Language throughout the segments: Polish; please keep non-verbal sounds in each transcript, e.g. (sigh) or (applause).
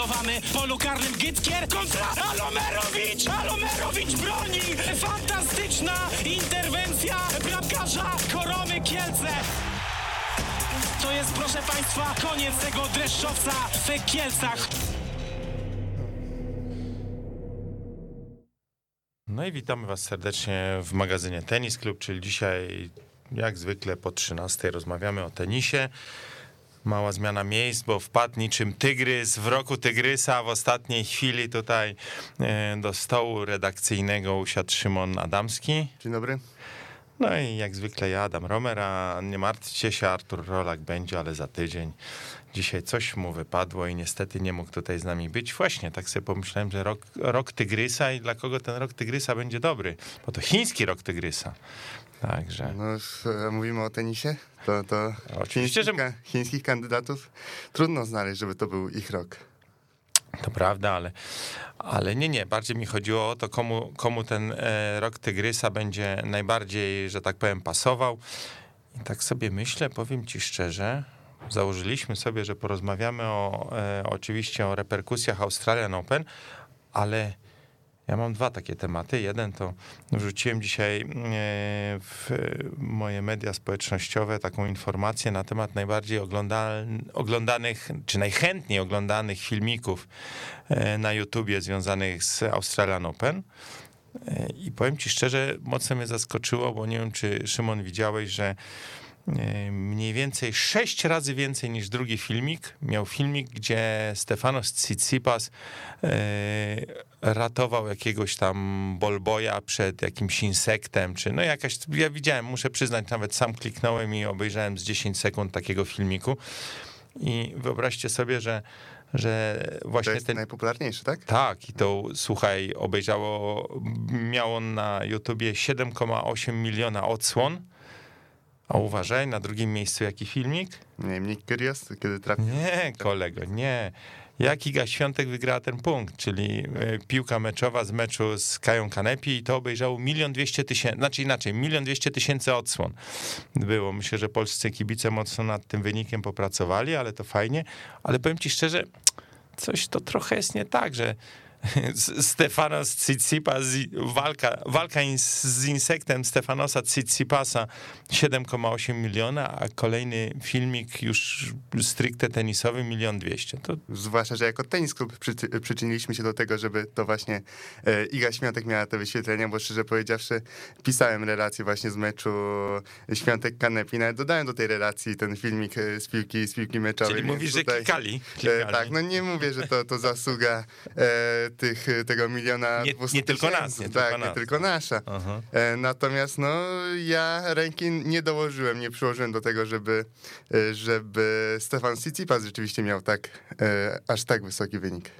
faulowany w polu karnym Gytkier kontra Alomerowicz! Alomerowicz broni! Fantastyczna interwencja bramkarza Koromy Kielce! To jest, proszę Państwa, koniec tego dreszczowca w Kielcach. No i witamy Was serdecznie w magazynie Tenis Club, czyli dzisiaj, jak zwykle po 13 rozmawiamy o tenisie. Mała zmiana miejsc, bo wpadł niczym tygrys w roku tygrysa. W ostatniej chwili tutaj e, do stołu redakcyjnego usiadł Szymon Adamski. Dzień dobry. No i jak zwykle ja, Adam Romer, a nie martwcie się, Artur Rolak będzie, ale za tydzień. Dzisiaj coś mu wypadło i niestety nie mógł tutaj z nami być. Właśnie, tak sobie pomyślałem, że rok, rok Tygrysa i dla kogo ten rok Tygrysa będzie dobry? Bo to chiński rok Tygrysa. Także. No, mówimy o tenisie, to, to Oczywiście, chińskich, że- chińskich kandydatów trudno znaleźć, żeby to był ich rok. To prawda, ale, ale nie, nie. Bardziej mi chodziło o to, komu, komu ten e, rok Tygrysa będzie najbardziej, że tak powiem, pasował. I tak sobie myślę, powiem ci szczerze, założyliśmy sobie, że porozmawiamy o, e, oczywiście o reperkusjach Australian Open, ale ja mam dwa takie tematy. Jeden to wrzuciłem dzisiaj e, w moje media społecznościowe taką informację na temat najbardziej oglądanych, czy najchętniej oglądanych filmików e, na YouTubie związanych z Australian Open. E, I powiem ci szczerze, mocno mnie zaskoczyło, bo nie wiem, czy Szymon widziałeś, że mniej więcej sześć razy więcej niż drugi filmik. Miał filmik, gdzie Stefanos Tsitsipas ratował jakiegoś tam bolboja przed jakimś insektem, czy no jakaś, ja widziałem, muszę przyznać, nawet sam kliknąłem i obejrzałem z 10 sekund takiego filmiku. I wyobraźcie sobie, że, że To właśnie jest ten... najpopularniejszy, tak? Tak, i to słuchaj, obejrzało, miał on na YouTubie 7,8 miliona odsłon. A uważaj, na drugim miejscu jaki filmik? Nie wiem, Nick Kyrgios, kiedy trafił. Nie, kolego, nie. Jak Iga Świątek wygrała ten punkt, czyli e, piłka meczowa z meczu z Kają Kanepi i to obejrzało milion dwieście tysięcy, znaczy inaczej, milion dwieście tysięcy odsłon było. Myślę, że polscy kibice mocno nad tym wynikiem popracowali, ale to fajnie. Ale powiem ci szczerze, coś to trochę jest nie tak, że (laughs) Stefanos Tsitsipas, walka, walka z insektem Stefanosa Tsitsipasa 7,8 miliona, a kolejny filmik już stricte tenisowy milion dwieście. To Zwłaszcza, że jako tenis klub przyczy- przyczyniliśmy się do tego, żeby to właśnie e, Iga Świątek miała te wyświetlenia, bo szczerze powiedziawszy, pisałem relację właśnie z meczu Świątek Kanepi, nawet dodałem do tej relacji ten filmik e, z piłki, z piłki meczowej. Czyli mówisz, że tutaj- klikali. E, klikali. tak, no nie mówię, że to, to zasługa e, tych, tego miliona Nie- 200 nie tylko nas, nie tak, tylko nie nas. tylko nasza. Aha. E, natomiast no ja ręki nie dołożyłem, nie przyłożyłem do tego, żeby, e, żeby Stefan Tsitsipas rzeczywiście miał tak, e, aż tak wysoki wynik.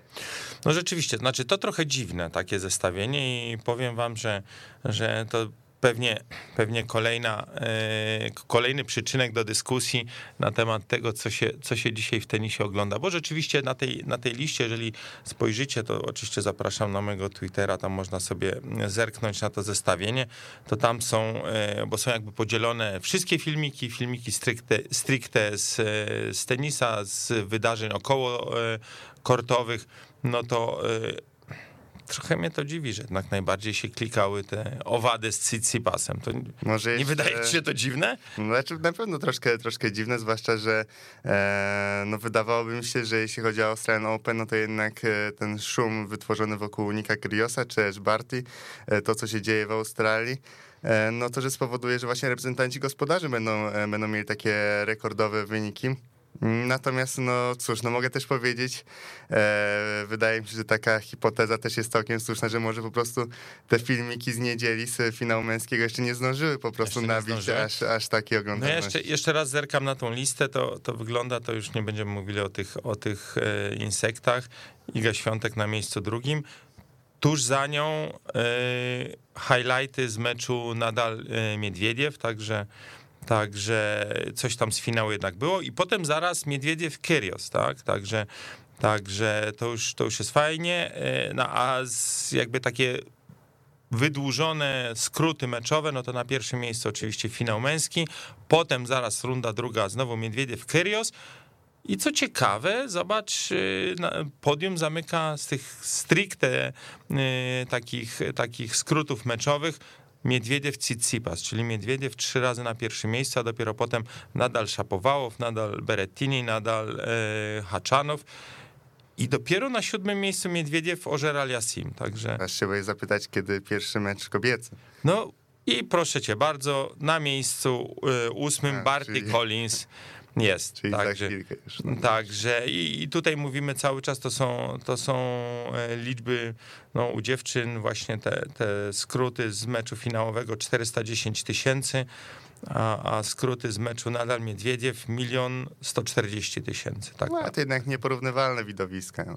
No rzeczywiście, znaczy to trochę dziwne takie zestawienie i powiem wam, że, że to pewnie, pewnie kolejna, e, kolejny przyczynek do dyskusji na temat tego, co się, co się dzisiaj w tenisie ogląda, bo rzeczywiście na tej, na tej liście, jeżeli spojrzycie, to oczywiście zapraszam na mojego Twittera, tam można sobie zerknąć na to zestawienie, to tam są, e, bo są jakby podzielone wszystkie filmiki, filmiki stricte, stricte z, z tenisa, z wydarzeń około e, kortowych, no to trochę mnie to dziwi, że jednak najbardziej się klikały te owady z Tsitsipasem. To Może nie jeszcze- wydaje ci się to dziwne? Znaczy na pewno troszkę, troszkę dziwne, zwłaszcza, że e, no wydawałoby mi się, że jeśli chodzi o Australian Open, no to jednak e, ten szum wytworzony wokół Nika Kyrgiosa czy Ash Barty, e, to co się dzieje w Australii, e, no to, że spowoduje, że właśnie reprezentanci gospodarzy będą, będą mieli takie rekordowe wyniki. Natomiast, no cóż, no mogę też powiedzieć, e, wydaje mi się, że taka hipoteza też jest całkiem słuszna, że może po prostu te filmiki z niedzieli z finału męskiego jeszcze nie zdążyły po prostu nabić aż, aż takiej No oglądalności. jeszcze, jeszcze raz zerkam na tą listę, to, to wygląda, to już nie będziemy mówili o tych, o tych e, insektach. Iga Świątek na miejscu drugim. Tuż za nią e, highlighty z meczu nadal e, Miedwiediew, także Także coś tam z finału jednak było i potem zaraz Miedwiediew Kyrios, tak? Także, także to, już, to już jest fajnie. E, No a jakby takie wydłużone skróty meczowe, no to na pierwszym miejscu oczywiście finał męski, potem zaraz runda druga, znowu Miedwiediew Kyrios, I co ciekawe, zobacz, y, podium zamyka z tych stricte y, takich, takich skrótów meczowych Miedwiediew Tsitsipas, czyli Miedwiediew trzy razy na pierwszym miejscu, a dopiero potem nadal Szapowałow, nadal Berettini, nadal e, Haczanow. I dopiero na siódmym miejscu Miedwiediew Ożeral Yassim, także... Aż się zapytać, kiedy pierwszy mecz kobiecy. No i proszę cię bardzo, na miejscu y, ósmym a, Barty czyli... Collins jest. Czyli także, już, no. także i, i, tutaj mówimy cały czas, to są, to są e, liczby no, u dziewczyn, właśnie te, te skróty z meczu finałowego 410 tysięcy, a, a, skróty z meczu nadal Miedwiediew milion 140 tysięcy. Tak, no, to jednak nieporównywalne widowiska. No.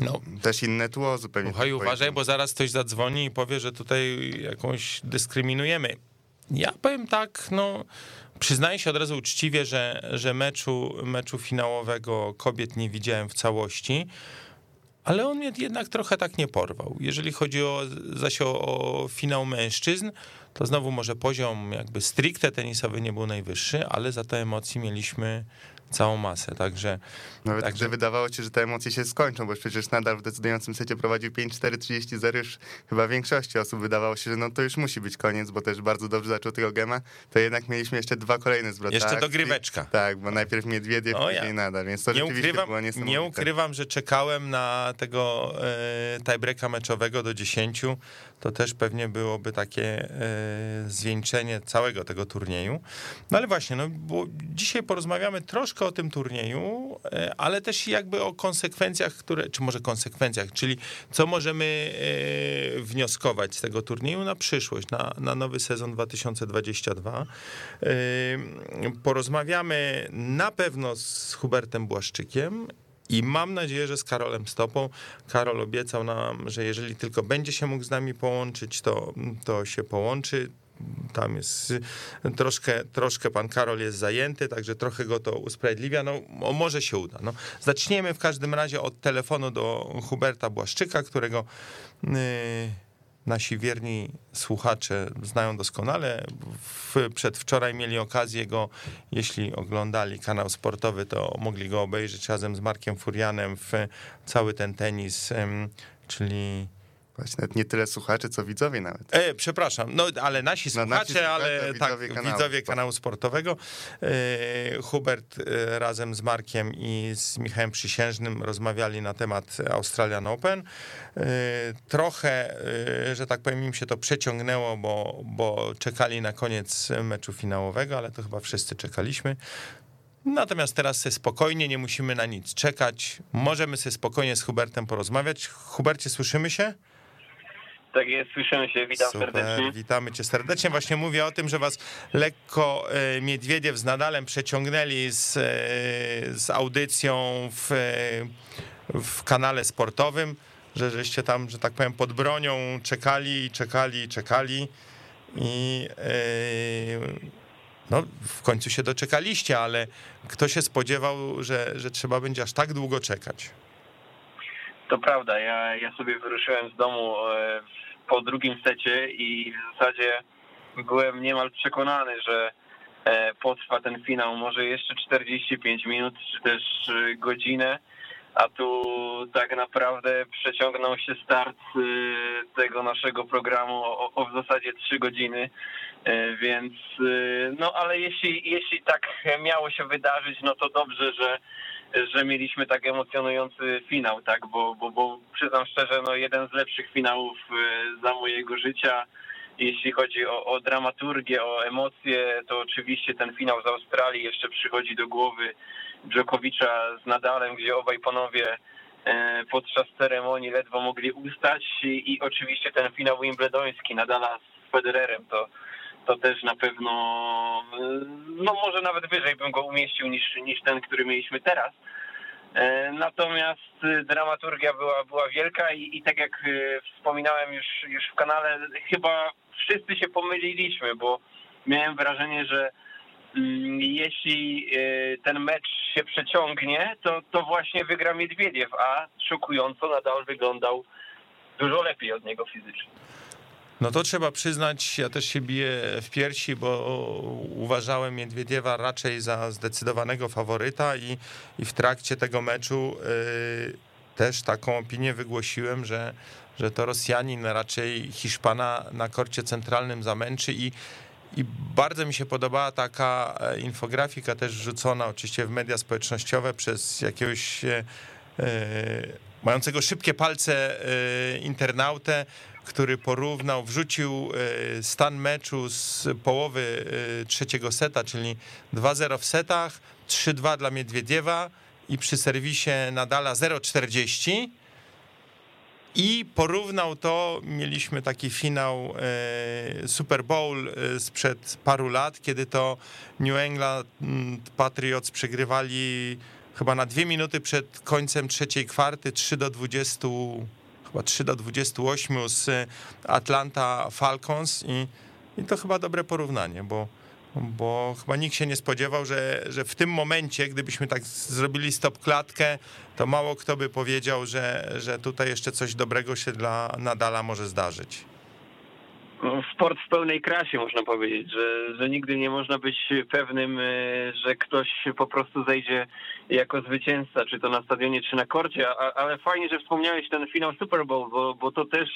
No. Też inne tło zupełnie. Słuchaj, uważaj, bo zaraz ktoś zadzwoni i powie, że tutaj jakąś dyskryminujemy. Ja powiem tak, no przyznaję się od razu uczciwie, że, że meczu, meczu finałowego kobiet nie widziałem w całości, ale on mnie jednak trochę tak nie porwał. Jeżeli chodzi o, zaś o, o finał mężczyzn, to znowu może poziom jakby stricte tenisowy nie był najwyższy, ale za to emocji mieliśmy całą masę, także... Nawet także... wydawało się, że te emocje się skończą, bo przecież nadal w decydującym secie prowadził 5-4-30-0, już chyba większości osób wydawało się, że no to już musi być koniec, bo też bardzo dobrze zaczął tego gema, to jednak mieliśmy jeszcze dwa kolejne zwroty. Jeszcze dogryweczka. Tak, bo najpierw Miedwiediew, o, później ja. nadal, więc to nie ukrywam, Nie ukrywam, że czekałem na tego e, tiebreaka meczowego do 10, to też pewnie byłoby takie e, zwieńczenie całego tego turnieju. No ale właśnie, no, bo dzisiaj porozmawiamy troszkę o tym turnieju, e, ale też jakby o konsekwencjach, które, czy może konsekwencjach, czyli co możemy e, wnioskować z tego turnieju na przyszłość, na, na nowy sezon 2022. Porozmawiamy na pewno z Hubertem Błaszczykiem i mam nadzieję, że z Karolem Stopą. Karol obiecał nam, że jeżeli tylko będzie się mógł z nami połączyć, to, to się połączy. Tam jest troszkę, troszkę pan Karol jest zajęty, także trochę go to usprawiedliwia. No, może się uda. No, zaczniemy w każdym razie od telefonu do Huberta Błaszczyka, którego. Yy, nasi wierni słuchacze znają doskonale. W, przedwczoraj mieli okazję go, jeśli oglądali kanał sportowy, to mogli go obejrzeć razem z Markiem Furianem w cały ten tenis, czyli Właśnie nawet nie tyle słuchaczy, co widzowie nawet. E, przepraszam, no ale nasi no, słuchacze, nasi ale widzowie tak, kanału. widzowie kanału sportowego. E, Hubert e, razem z Markiem i z Michałem Przysiężnym rozmawiali na temat Australian Open. E, trochę, e, że tak powiem, im się to przeciągnęło, bo, bo czekali na koniec meczu finałowego, ale to chyba wszyscy czekaliśmy. Natomiast teraz sobie spokojnie, nie musimy na nic czekać. Możemy sobie spokojnie z Hubertem porozmawiać. Hubercie, słyszymy się? Tak jest, słyszymy się, witam Super, serdecznie. Witamy cię serdecznie. Właśnie mówię o tym, że was lekko e, Miedwiediew z Nadalem przeciągnęli z, e, z audycją w, e, w kanale sportowym, że żeście tam, że tak powiem, pod bronią czekali, czekali, czekali i no, w końcu się doczekaliście, ale kto się spodziewał, że, że trzeba będzie aż tak długo czekać? To prawda, ja, ja sobie wyruszyłem z domu po drugim secie i w zasadzie byłem niemal przekonany, że e, potrwa ten finał. Może jeszcze 45 minut czy też e, godzinę, a tu tak naprawdę przeciągnął się start e, tego naszego programu o, o w zasadzie 3 godziny, więc no ale jeśli, jeśli tak miało się wydarzyć, no to dobrze, że że mieliśmy tak emocjonujący finał, tak, bo, bo, bo przyznam szczerze, no jeden z lepszych finałów e, za mojego życia. Jeśli chodzi o, o dramaturgię, o emocje, to oczywiście ten finał z Australii jeszcze przychodzi do głowy Dżokowicza z Nadalem, gdzie obaj panowie e, podczas ceremonii ledwo mogli ustać i, oczywiście ten finał wimbledoński Nadala z Federerem, to to też na pewno, no może nawet wyżej bym go umieścił niż, niż ten, który mieliśmy teraz. E, natomiast dramaturgia była, była wielka i, i tak jak e, wspominałem już, już w kanale, chyba wszyscy się pomyliliśmy, bo miałem wrażenie, że mm, jeśli ten mecz się przeciągnie, to, to właśnie wygra Miedwiediew, a szokująco nadal wyglądał dużo lepiej od niego fizycznie. No to trzeba przyznać, ja też się biję w piersi, bo uważałem Miedwiediewa raczej za zdecydowanego faworyta i, i w trakcie tego meczu y, też taką opinię wygłosiłem, że, że to Rosjanin raczej Hiszpana na korcie centralnym zamęczy i i bardzo mi się podobała taka e, infografika też wrzucona oczywiście w media społecznościowe przez jakiegoś e, mającego szybkie palce internautę, który porównał, wrzucił stan meczu z połowy trzeciego seta, czyli 2-0 w setach, 3-2 dla Miedwiediewa i przy serwisie Nadala 0-40 i porównał to, mieliśmy taki finał e, Super Bowl e, sprzed paru lat, kiedy to New England Patriots przegrywali chyba na dwie minuty przed końcem trzeciej kwarty 3 do 20, chyba 3 do 28 z Atlanta Falcons i, i to chyba dobre porównanie, bo bo chyba nikt się nie spodziewał, że, że w tym momencie, gdybyśmy tak zrobili stop klatkę, to mało kto by powiedział, że, że tutaj jeszcze coś dobrego się dla Nadala może zdarzyć. Sport w pełnej krasie, można powiedzieć, że, że nigdy nie można być pewnym, e, że ktoś po prostu zejdzie jako zwycięzca, czy to na stadionie, czy na korcie, ale fajnie, że wspomniałeś ten finał Super Bowl, bo, bo to też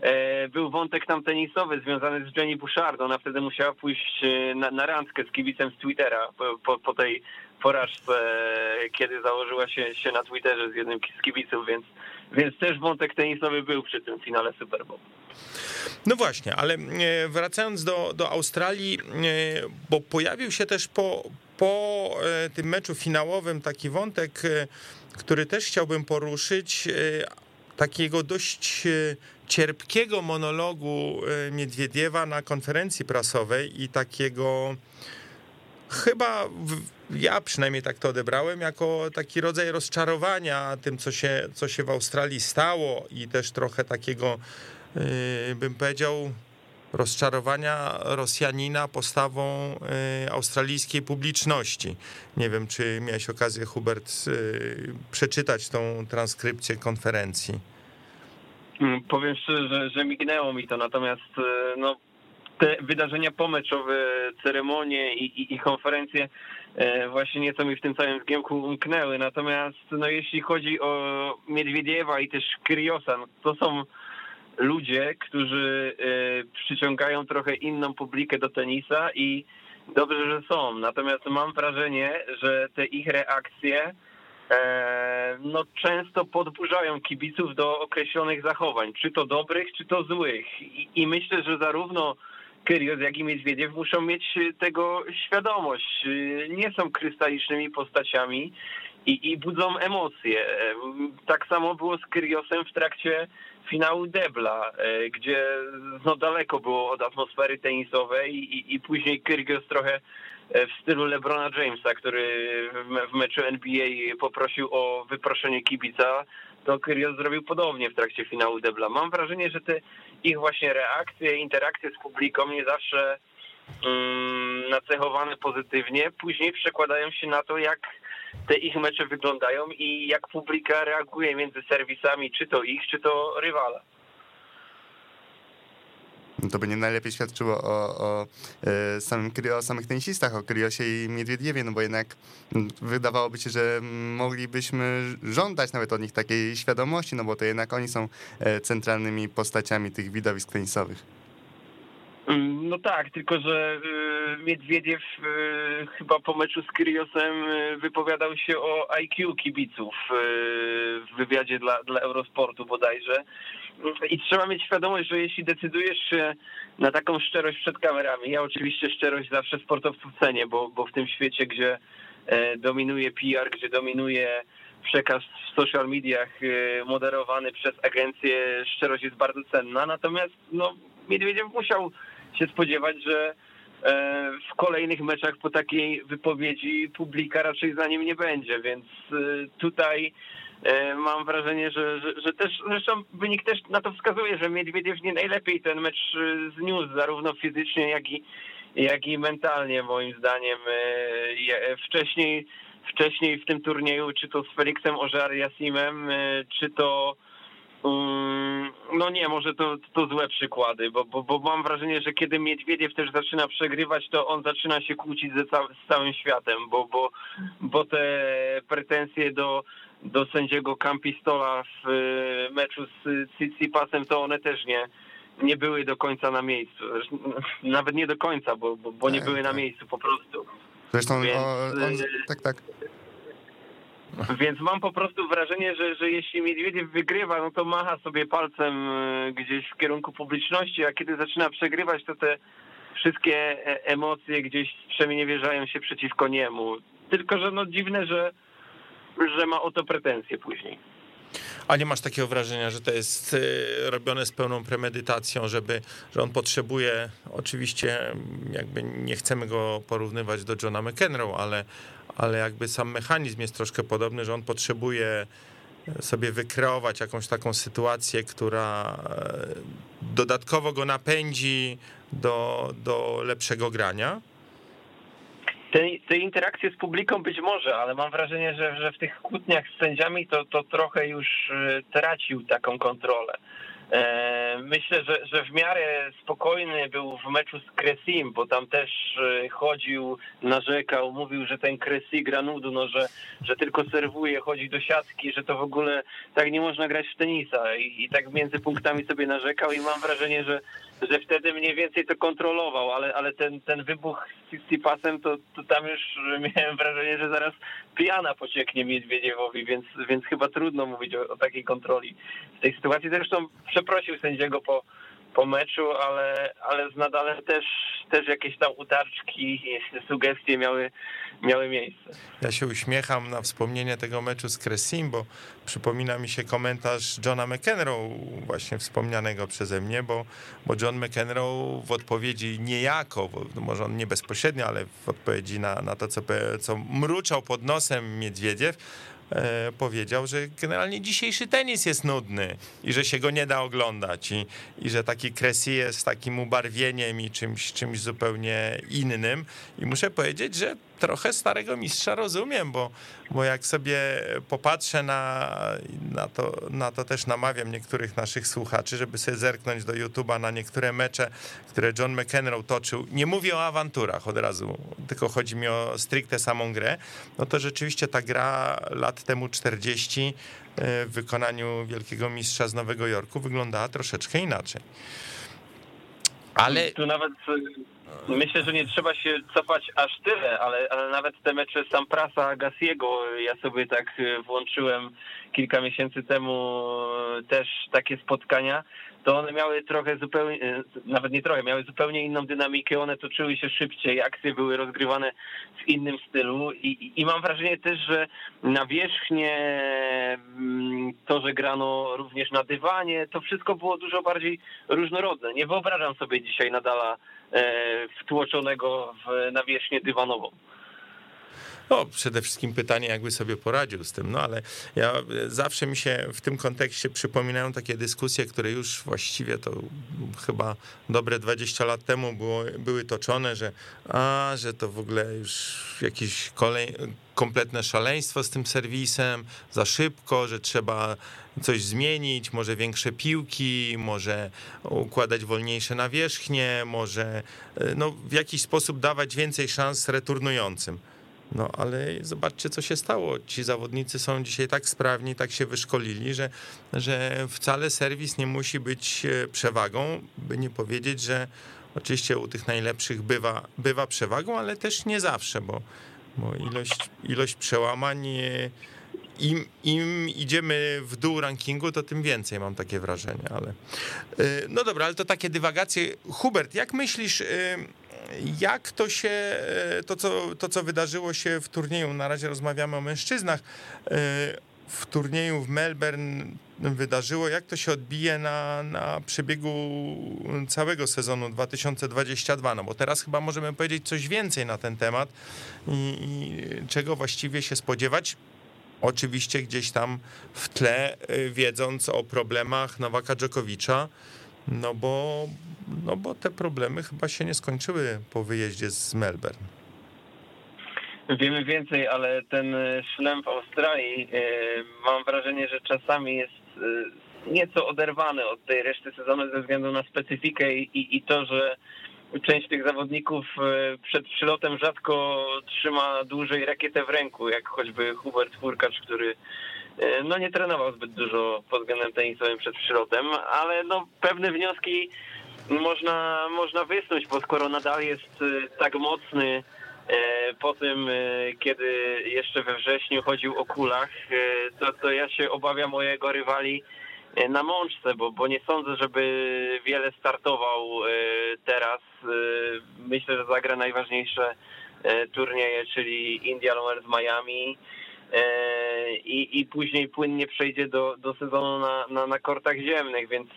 E, był wątek tam tenisowy związany z Jenny Bouchard. Ona wtedy musiała pójść e, na, na randkę z kibicem z Twittera po, po, po tej porażce, kiedy założyła się, się na Twitterze z jednym z kibiców, więc, więc też wątek tenisowy był przy tym finale Super Bowl. No właśnie, ale e, wracając do, do Australii, bo pojawił się też po, po tym meczu finałowym taki wątek, który też chciałbym poruszyć, takiego dość cierpkiego monologu e, Miedwiediewa na konferencji prasowej i takiego chyba ja przynajmniej tak to odebrałem, jako taki rodzaj rozczarowania tym, co się, co się w Australii stało i też trochę takiego, e, bym powiedział, rozczarowania Rosjanina postawą e, australijskiej publiczności. Nie wiem, czy miałeś okazję, Hubert, przeczytać tą transkrypcję konferencji. Mm, powiem szczerze, że, że mignęło mi to, natomiast no, te wydarzenia pomeczowe, ceremonie i, i, i konferencje właśnie nieco mi w tym całym zgiemku umknęły. Natomiast no, jeśli chodzi o Miedwiediewa i też Kriosa, no, to są ludzie, którzy e, przyciągają trochę inną publikę do tenisa i dobrze, że są. Natomiast mam wrażenie, że te ich reakcje E, no często podburzają kibiców do określonych zachowań, czy to dobrych, czy to złych. I, i myślę, że zarówno Kyrios, jak i Miedwiediew muszą mieć tego świadomość. Nie są krystalicznymi postaciami i, i budzą emocje. Tak samo było z Kyriosem w trakcie finału Debla, e, gdzie no daleko było od atmosfery tenisowej i, i później Kyrgios trochę E, w stylu LeBrona Jamesa, który w meczu NBA poprosił o wyproszenie kibica, to Kyrgios zrobił podobnie w trakcie finału Debla. Mam wrażenie, że te ich właśnie reakcje, interakcje z publiką nie zawsze um, nacechowane pozytywnie, później przekładają się na to, jak te ich mecze wyglądają i jak publika reaguje między serwisami, czy to ich, czy to rywala to by nie najlepiej świadczyło o, o, e, samym, o samych tenisistach, o Kriosie i Miedwiediewie, no bo jednak wydawałoby się, że moglibyśmy żądać nawet od nich takiej świadomości, no bo to jednak oni są e, centralnymi postaciami tych widowisk tenisowych. Mm, no tak, tylko że y, Miedwiediew y, chyba po meczu z Kryosem y, wypowiadał się o IQ kibiców w wywiadzie dla, dla Eurosportu bodajże. I trzeba mieć świadomość, że jeśli decydujesz się na taką szczerość przed kamerami, ja oczywiście szczerość zawsze sportowców cenię, bo, bo w tym świecie, gdzie e, dominuje PR, gdzie dominuje przekaz w social mediach moderowany przez agencję, szczerość jest bardzo cenna. Natomiast no, Miedwiediew musiał się spodziewać, że e, w kolejnych meczach po takiej wypowiedzi publika raczej za nim nie będzie, więc e, tutaj e, mam wrażenie, że, że, że, też, zresztą wynik też na to wskazuje, że Miedwiediew nie najlepiej ten mecz zniósł, zarówno fizycznie, jak i, jak i mentalnie, moim zdaniem. Wcześniej, wcześniej w tym turnieju, czy to z Felixem Ożar Jasimem, czy to no nie, może to, to złe przykłady, bo, bo, bo mam wrażenie, że kiedy Miedwiediew też zaczyna przegrywać, to on zaczyna się kłócić ze cał, z całym światem, bo, bo, bo te pretensje do, do sędziego Campistola w y, meczu z Cicipasem, to one też nie, nie były do końca na miejscu. (laughs) Nawet nie do końca, bo, bo, bo nie Tak, były na tak. miejscu po prostu. Zresztą Więc, on, y, tak, tak. (laughs) Więc mam po prostu wrażenie, że, że jeśli Miedwiediew wygrywa, no to macha sobie palcem y, gdzieś w kierunku publiczności, a kiedy zaczyna przegrywać, to te wszystkie e- emocje gdzieś przemieniewierzają się przeciwko niemu. Tylko, że no dziwne, że, że ma o to pretensje później. A nie masz takiego wrażenia, że to jest y, robione z pełną premedytacją, żeby, że on potrzebuje, oczywiście jakby nie chcemy go porównywać do Johna McEnroe, ale, ale jakby sam mechanizm jest troszkę podobny, że on potrzebuje sobie wykreować jakąś taką sytuację, która e, dodatkowo go napędzi do, do lepszego grania. Te, te interakcje z publiką być może, ale mam wrażenie, że, że w tych kłótniach z sędziami to, to trochę już y, tracił taką kontrolę. E, Myślę, że, że w miarę spokojny był w meczu z Cresim, bo tam też y, chodził, narzekał, mówił, że ten Cresi gra nudu, no, że, że tylko serwuje, chodzi do siatki, że to w ogóle tak nie można grać w tenisa. I, i tak między punktami sobie narzekał i mam wrażenie, że, że wtedy mniej więcej to kontrolował, ale, ale ten, ten wybuch z Cicipasem, to, to tam już miałem wrażenie, że zaraz pijana pocieknie Miedwiediewowi, więc, więc chyba trudno mówić o, o takiej kontroli w tej sytuacji. Zresztą przeprosił sędziego po, po meczu, ale, ale z Nadalem też, też jakieś tam utarczki, sugestie miały, miały miejsce. Ja się uśmiecham na wspomnienie tego meczu z Cresim, bo przypomina mi się komentarz Johna McEnroe, właśnie wspomnianego przeze mnie, bo, bo John McEnroe w odpowiedzi niejako, bo może on nie bezpośrednio, ale w odpowiedzi na, na to, co, co mruczał pod nosem Miedwiediew, e, powiedział, że generalnie dzisiejszy tenis jest nudny i że się go nie da oglądać i, i że taki Cressy jest takim ubarwieniem i czymś, czymś zupełnie innym. I muszę powiedzieć, że trochę starego mistrza rozumiem, bo, bo jak sobie popatrzę na, na, to, na to też namawiam niektórych naszych słuchaczy, żeby sobie zerknąć do YouTube'a na niektóre mecze, które John McEnroe toczył. Nie mówię o awanturach od razu, tylko chodzi mi o stricte samą grę. No to rzeczywiście ta gra lat temu 40 w wykonaniu wielkiego mistrza z Nowego Jorku wyglądała troszeczkę inaczej. Ale Tu nawet myślę, że nie trzeba się cofać aż tyle, ale, ale nawet te mecze Samprasa, Gasiego, ja sobie tak y, włączyłem kilka miesięcy temu y, też takie spotkania, to one miały trochę zupełnie, y, nawet nie trochę, miały zupełnie inną dynamikę, one toczyły się szybciej, akcje były rozgrywane w innym stylu i, i- i mam wrażenie też, że na wierzchnie mm, to, że grano również na dywanie, to wszystko było dużo bardziej różnorodne. Nie wyobrażam sobie dzisiaj Nadala e, wtłoczonego w nawierzchnię dywanową. No, przede wszystkim pytanie, jakby sobie poradził z tym, no ale ja e, zawsze mi się w tym kontekście przypominają takie dyskusje, które już właściwie to chyba dobre 20 lat temu było, były toczone, że a, że to w ogóle już jakieś kolej, kompletne szaleństwo z tym serwisem, za szybko, że trzeba coś zmienić, może większe piłki, może układać wolniejsze nawierzchnie, może e, no, w jakiś sposób dawać więcej szans returnującym. No ale zobaczcie, co się stało. Ci zawodnicy są dzisiaj tak sprawni, tak się wyszkolili, że, że wcale serwis nie musi być e, przewagą, by nie powiedzieć, że oczywiście u tych najlepszych bywa, bywa przewagą, ale też nie zawsze, bo, bo ilość, ilość przełamań, e, im, im idziemy w dół rankingu, to tym więcej mam takie wrażenie, ale e, no dobra, ale to takie dywagacje. Hubert, jak myślisz, jak to się, e, to co, to co wydarzyło się w turnieju, na razie rozmawiamy o mężczyznach, e, w turnieju w Melbourne wydarzyło, jak to się odbije na, na przebiegu całego sezonu 2022, no bo teraz chyba możemy powiedzieć coś więcej na ten temat i, i czego właściwie się spodziewać. Oczywiście gdzieś tam w tle, e, wiedząc o problemach Nowaka Dżokowicza, no bo, no bo te problemy chyba się nie skończyły po wyjeździe z Melbourne. Wiemy więcej, ale ten szlem w Australii, e, mam wrażenie, że czasami jest e, nieco oderwany od tej reszty sezonu ze względu na specyfikę i, i to, że część tych zawodników e, przed przylotem rzadko trzyma dłużej rakietę w ręku, jak choćby Hubert Furkacz, który e, no nie trenował zbyt dużo pod względem tenisowym przed przylotem, ale no pewne wnioski można, można wysnuć, bo skoro nadal jest e, tak mocny po tym, kiedy jeszcze we wrześniu chodził o kulach, to, to ja się obawiam mojego rywali E, na mączce, bo, bo nie sądzę, żeby wiele startował e, teraz. E, myślę, że zagra najważniejsze turnieje, czyli Indian Wells Miami i, i później płynnie przejdzie do, do sezonu na, na, na kortach ziemnych, więc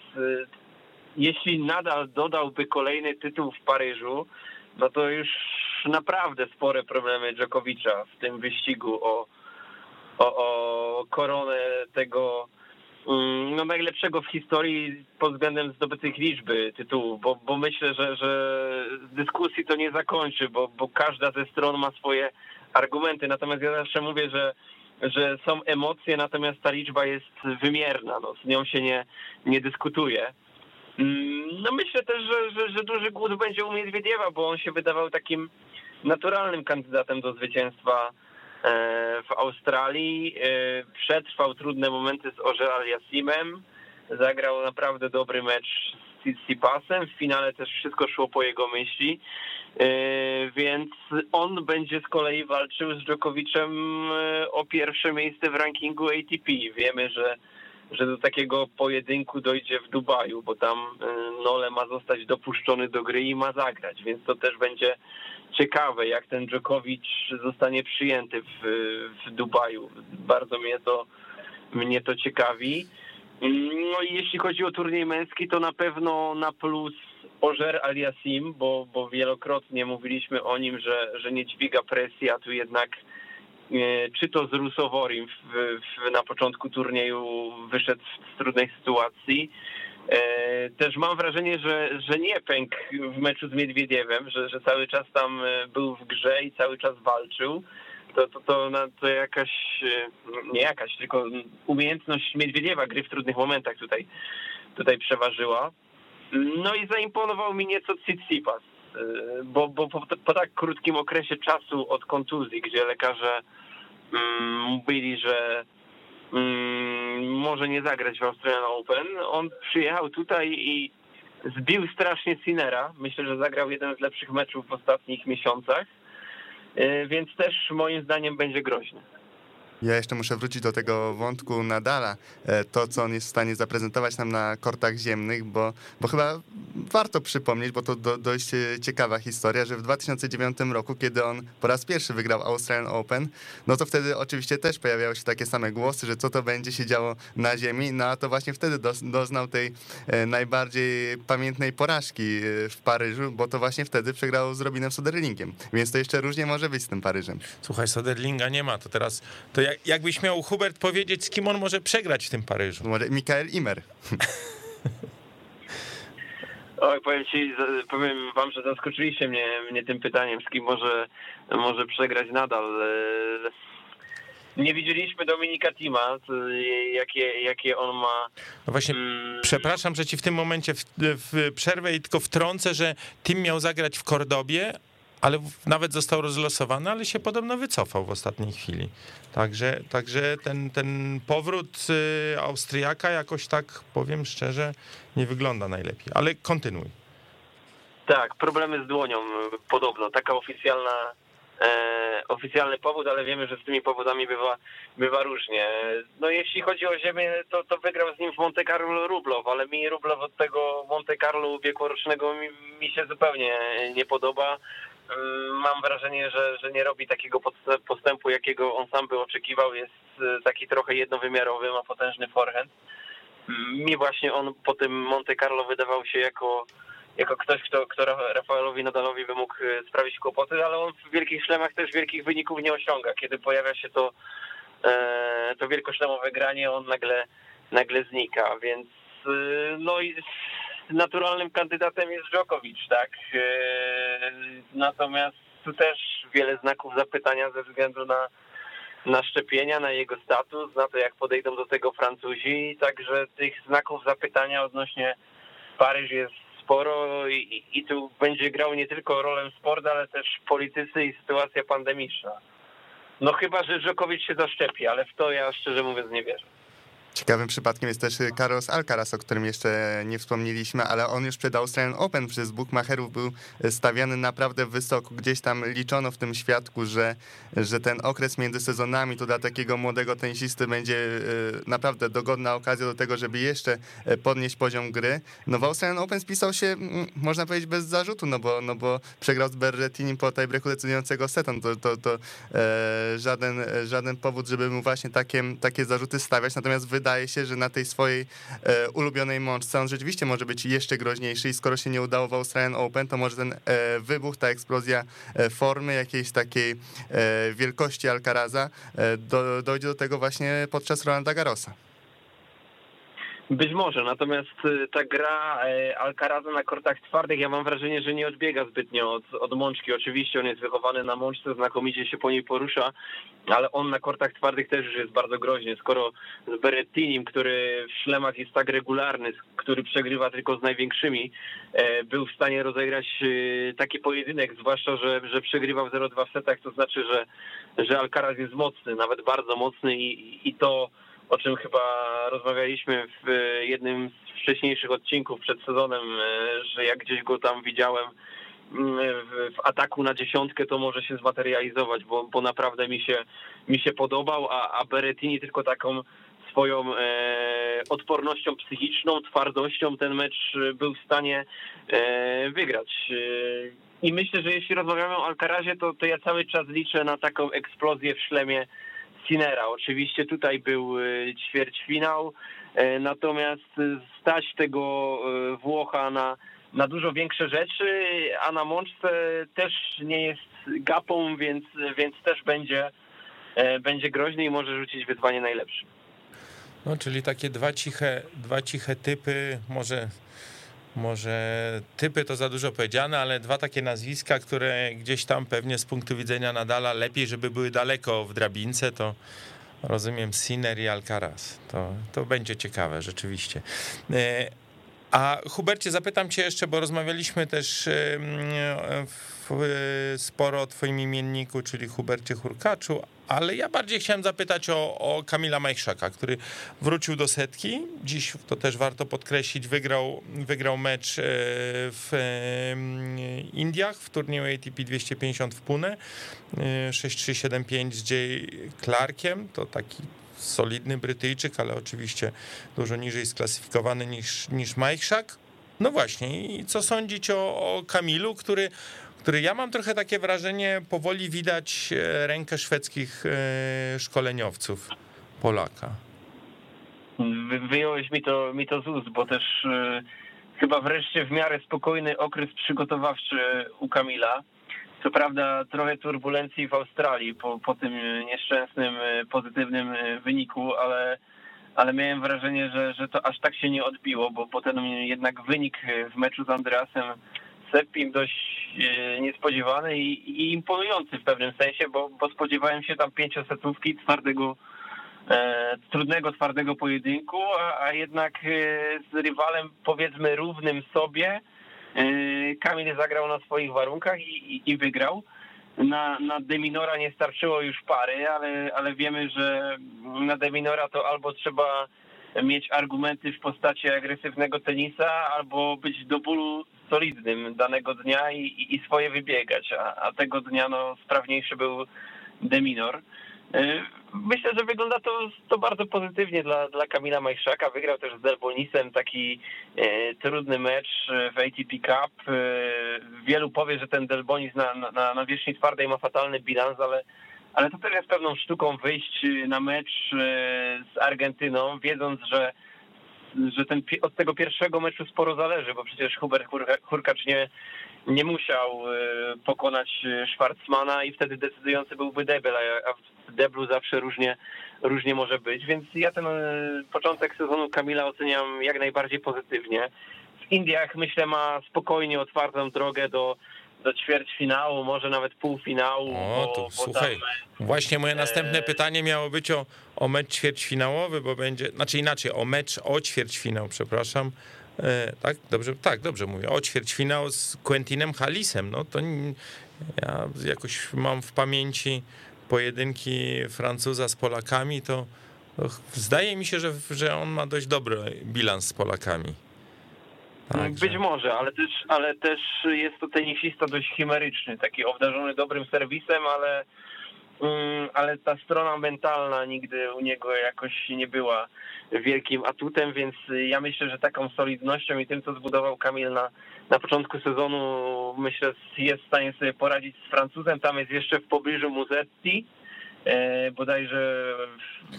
jeśli nadal dodałby kolejny tytuł w Paryżu, no to już naprawdę spore problemy Dżokowicza w tym wyścigu o, o, o koronę tego Mm, no, najlepszego w historii pod względem zdobytych liczby tytułów, bo, bo myślę, że, że dyskusji to nie zakończy, bo, bo każda ze stron ma swoje argumenty. Natomiast ja zawsze mówię, że, że są emocje, natomiast ta liczba jest wymierna, no, z nią się nie, nie dyskutuje. Mm, no myślę też, że, że, że duży głód będzie u Miedwiediewa, bo on się wydawał takim naturalnym kandydatem do zwycięstwa E, w Australii. E, przetrwał trudne momenty z Ożer Aliasimem. Zagrał naprawdę dobry mecz z Tsitsipasem. W finale też wszystko szło po jego myśli. E, więc on będzie z kolei walczył z Djokovicem o pierwsze miejsce w rankingu ATP. Wiemy, że że do takiego pojedynku dojdzie w Dubaju, bo tam Nole ma zostać dopuszczony do gry i ma zagrać, więc to też będzie ciekawe, jak ten Djokovic zostanie przyjęty w, w Dubaju. Bardzo mnie to, mnie to ciekawi. No i jeśli chodzi o turniej męski, to na pewno na plus Ożer Aliasim, bo, bo wielokrotnie mówiliśmy o nim, że, że nie dźwiga presji, a tu jednak e, czy to z Rusoworim w, w, na początku turnieju wyszedł z trudnej sytuacji, E, też mam wrażenie, że, że nie pękł w meczu z Miedwiediewem, że, że cały czas tam e, był w grze i cały czas walczył. To, to, to, to jakaś, nie jakaś, tylko umiejętność Miedwiediewa gry w trudnych momentach tutaj, tutaj przeważyła. No i zaimponował mi nieco Tsitsipas, bo, bo po, po tak krótkim okresie czasu od kontuzji, gdzie lekarze mm, mówili, że Mm, może nie zagrać w Australian Open. On przyjechał tutaj i zbił strasznie Sinera. Myślę, że zagrał jeden z lepszych meczów w ostatnich miesiącach, y, więc też moim zdaniem będzie groźny. Ja jeszcze muszę wrócić do tego wątku Nadala, e, to co on jest w stanie zaprezentować nam na kortach ziemnych, bo, bo chyba warto przypomnieć, bo to do, dość e, ciekawa historia, że w 2009 roku, kiedy on po raz pierwszy wygrał Australian Open, no to wtedy oczywiście też pojawiały się takie same głosy, że co to będzie się działo na ziemi, no a to właśnie wtedy doznał tej e, najbardziej pamiętnej porażki w Paryżu, bo to właśnie wtedy przegrał z Robinem Soderlingiem, więc to jeszcze różnie może być z tym Paryżem. Słuchaj, Soderlinga nie ma, to teraz to jak, jakbyś miał Hubert powiedzieć, z kim on może przegrać w tym Paryżu? Może Mikael Imer. (laughs) Oj, powiem ci, powiem wam, że zaskoczyliście mnie, mnie tym pytaniem, z kim może, może przegrać nadal. E, nie widzieliśmy Dominika Tima, jakie, jakie on ma. No właśnie, hmm. przepraszam, że ci w tym momencie w, w przerwę i tylko wtrącę, że Tim miał zagrać w Kordobie, ale nawet został rozlosowany, ale się podobno wycofał w ostatniej chwili. Także, także ten, ten powrót y, Austriaka jakoś tak, powiem szczerze, nie wygląda najlepiej. Ale kontynuuj. Tak, problemy z dłonią podobno. Taka oficjalna, e, oficjalny powód, ale wiemy, że z tymi powodami bywa, bywa różnie. No jeśli chodzi o ziemię, to, to wygrał z nim w Monte Carlo Rublow, ale mi Rublow od tego Monte Carlo ubiegłorocznego mi, mi się zupełnie nie podoba. Mm, mam wrażenie, że, że nie robi takiego postępu, jakiego on sam by oczekiwał. Jest e, taki trochę jednowymiarowy, ma potężny forehand. Mm, mi właśnie on po tym Monte Carlo wydawał się jako, jako ktoś, kto, kto Rafaelowi Nadalowi by mógł e, sprawić kłopoty, ale on w wielkich szlemach też wielkich wyników nie osiąga. Kiedy pojawia się to, e, to wielkoszlemowe granie, on nagle, nagle znika, więc no i naturalnym kandydatem jest Djokovic, tak? E, natomiast tu też wiele znaków zapytania ze względu na na szczepienia, na jego status, na to jak podejdą do tego Francuzi, także tych znaków zapytania odnośnie Paryż jest sporo i, i tu będzie grał nie tylko rolę sport, ale też politycy i sytuacja pandemiczna. No chyba, że Dżokowicz się zaszczepi, ale w to ja szczerze mówiąc nie wierzę. Ciekawym przypadkiem jest też Carlos Alcaraz, o którym jeszcze nie wspomnieliśmy, ale on już przed Australian Open przez bookmacherów był stawiany naprawdę wysoko. Gdzieś tam liczono w tym świadku, że, że ten okres między sezonami to dla takiego młodego tenisisty będzie e, naprawdę dogodna okazja do tego, żeby jeszcze e, podnieść poziom gry. No w Australian Open spisał się, można powiedzieć, bez zarzutu, no bo, no bo przegrał z Berrettini po tiebreaku decydującego seta. No to, to, to e, żaden, żaden powód, żeby mu właśnie takie, takie zarzuty stawiać. Natomiast wydaje wydaje się, że na tej swojej e, ulubionej mączce on rzeczywiście może być jeszcze groźniejszy i skoro się nie udało w Australian Open, to może ten e, wybuch, ta eksplozja e, formy, jakiejś takiej e, wielkości Alcaraza e, do, dojdzie do tego właśnie podczas Rolanda Garrosa. Być może, natomiast y, ta gra e, Alcaraza na kortach twardych, ja mam wrażenie, że nie odbiega zbytnio od, od mączki. Oczywiście on jest wychowany na mączce, znakomicie się po niej porusza, ale on na kortach twardych też już jest bardzo groźny. Skoro z Berettinim, który w szlemach jest tak regularny, który przegrywa tylko z największymi, e, był w stanie rozegrać y, taki pojedynek, zwłaszcza, że, że przegrywał 0-2 w setach, to znaczy, że, że Alcaraz jest mocny, nawet bardzo mocny i, i to o czym chyba rozmawialiśmy w jednym z wcześniejszych odcinków przed sezonem, e, że jak gdzieś go tam widziałem mm, w ataku na dziesiątkę, to może się zmaterializować, bo, bo naprawdę mi się, mi się podobał, a, a Berettini tylko taką swoją e, odpornością psychiczną, twardością ten mecz był w stanie e, wygrać. E, I myślę, że jeśli rozmawiamy o Alcarazie, to, to ja cały czas liczę na taką eksplozję w szlemie Sinera. Oczywiście tutaj był y, ćwierćfinał, y, natomiast stać tego Włocha na, na dużo większe rzeczy, a na mączce też nie jest gapą, więc, więc też będzie, będzie groźny i może rzucić wyzwanie najlepsze. No, czyli takie dwa ciche, dwa ciche typy, może może typy to za dużo powiedziane, ale dwa takie nazwiska, które gdzieś tam pewnie z punktu widzenia Nadala lepiej, żeby były daleko w drabince, to rozumiem Sinner i Alcaraz. To, to będzie ciekawe rzeczywiście. E, a Hubercie, zapytam cię jeszcze, bo rozmawialiśmy też sporo o twoim imienniku, czyli Hubercie Hurkaczu, ale ja bardziej chciałem zapytać o, o Kamila Majchrzaka, który wrócił do setki. Dziś to też warto podkreślić, wygrał, wygrał mecz e, w Indiach w turnieju ATP 250 w Pune 6-3-7-5 z Jay Clarkiem. To taki solidny Brytyjczyk, ale oczywiście dużo niżej sklasyfikowany niż, niż Majchrzak. No właśnie, i co sądzić o, o Kamilu, który który ja mam trochę takie wrażenie, powoli widać e, rękę szwedzkich e, szkoleniowców Polaka. Wyjąłeś mi to, mi to z ust, bo też e, chyba wreszcie w miarę spokojny okres przygotowawczy u Kamila. Co prawda trochę turbulencji w Australii po, po tym nieszczęsnym, pozytywnym wyniku, ale, ale miałem wrażenie, że, że to aż tak się nie odbiło, bo potem jednak wynik w meczu z Andreasem Seppim dość e, niespodziewany i, i, imponujący w pewnym sensie, bo, bo spodziewałem się tam pięciosetówki twardego, e, trudnego, twardego pojedynku, a, a jednak e, z rywalem powiedzmy równym sobie e, Kamil zagrał na swoich warunkach i, i, i wygrał. Na, na Deminora nie starczyło już pary, ale, ale wiemy, że na Deminora to albo trzeba mieć argumenty w postaci agresywnego tenisa, albo być do bólu solidnym danego dnia i, i swoje wybiegać, a, a, tego dnia no, sprawniejszy był Deminor. E, myślę, że wygląda to, to bardzo pozytywnie dla, dla Kamila Majszaka. Wygrał też z Delbonisem taki e, trudny mecz w ATP Cup. E, wielu powie, że ten Delbonis na, na, na wierzchni twardej ma fatalny bilans, ale, ale to też jest pewną sztuką wyjść na mecz e, z Argentyną, wiedząc, że że ten, od tego pierwszego meczu sporo zależy, bo przecież Hubert Hurkacz nie, nie musiał e, pokonać Schwarzmana i wtedy decydujący byłby debel, a w deblu zawsze różnie, różnie może być, więc ja ten początek sezonu Kamila oceniam jak najbardziej pozytywnie. W Indiach myślę ma spokojnie otwartą drogę do do ćwierćfinału, może nawet półfinału. O, bo, to bo słuchaj, tam, właśnie moje e, następne pytanie miało być o, o mecz ćwierćfinałowy, bo będzie, znaczy inaczej, o mecz o ćwierćfinał, przepraszam. E, tak, dobrze, tak, dobrze mówię, o ćwierćfinał z Quentinem Halisem, no to ja jakoś mam w pamięci pojedynki Francuza z Polakami, to, to zdaje mi się, że, że on ma dość dobry bilans z Polakami. Także- Być może, ale też, ale też jest to tenisista dość chimeryczny, taki obdarzony dobrym serwisem, ale, mm, ale ta strona mentalna nigdy u niego jakoś nie była wielkim atutem, więc ja myślę, że taką solidnością i tym, co zbudował Kamil na, na początku sezonu, myślę, jest w stanie sobie poradzić z Francuzem. Tam jest jeszcze w pobliżu Muzetti. E, bodajże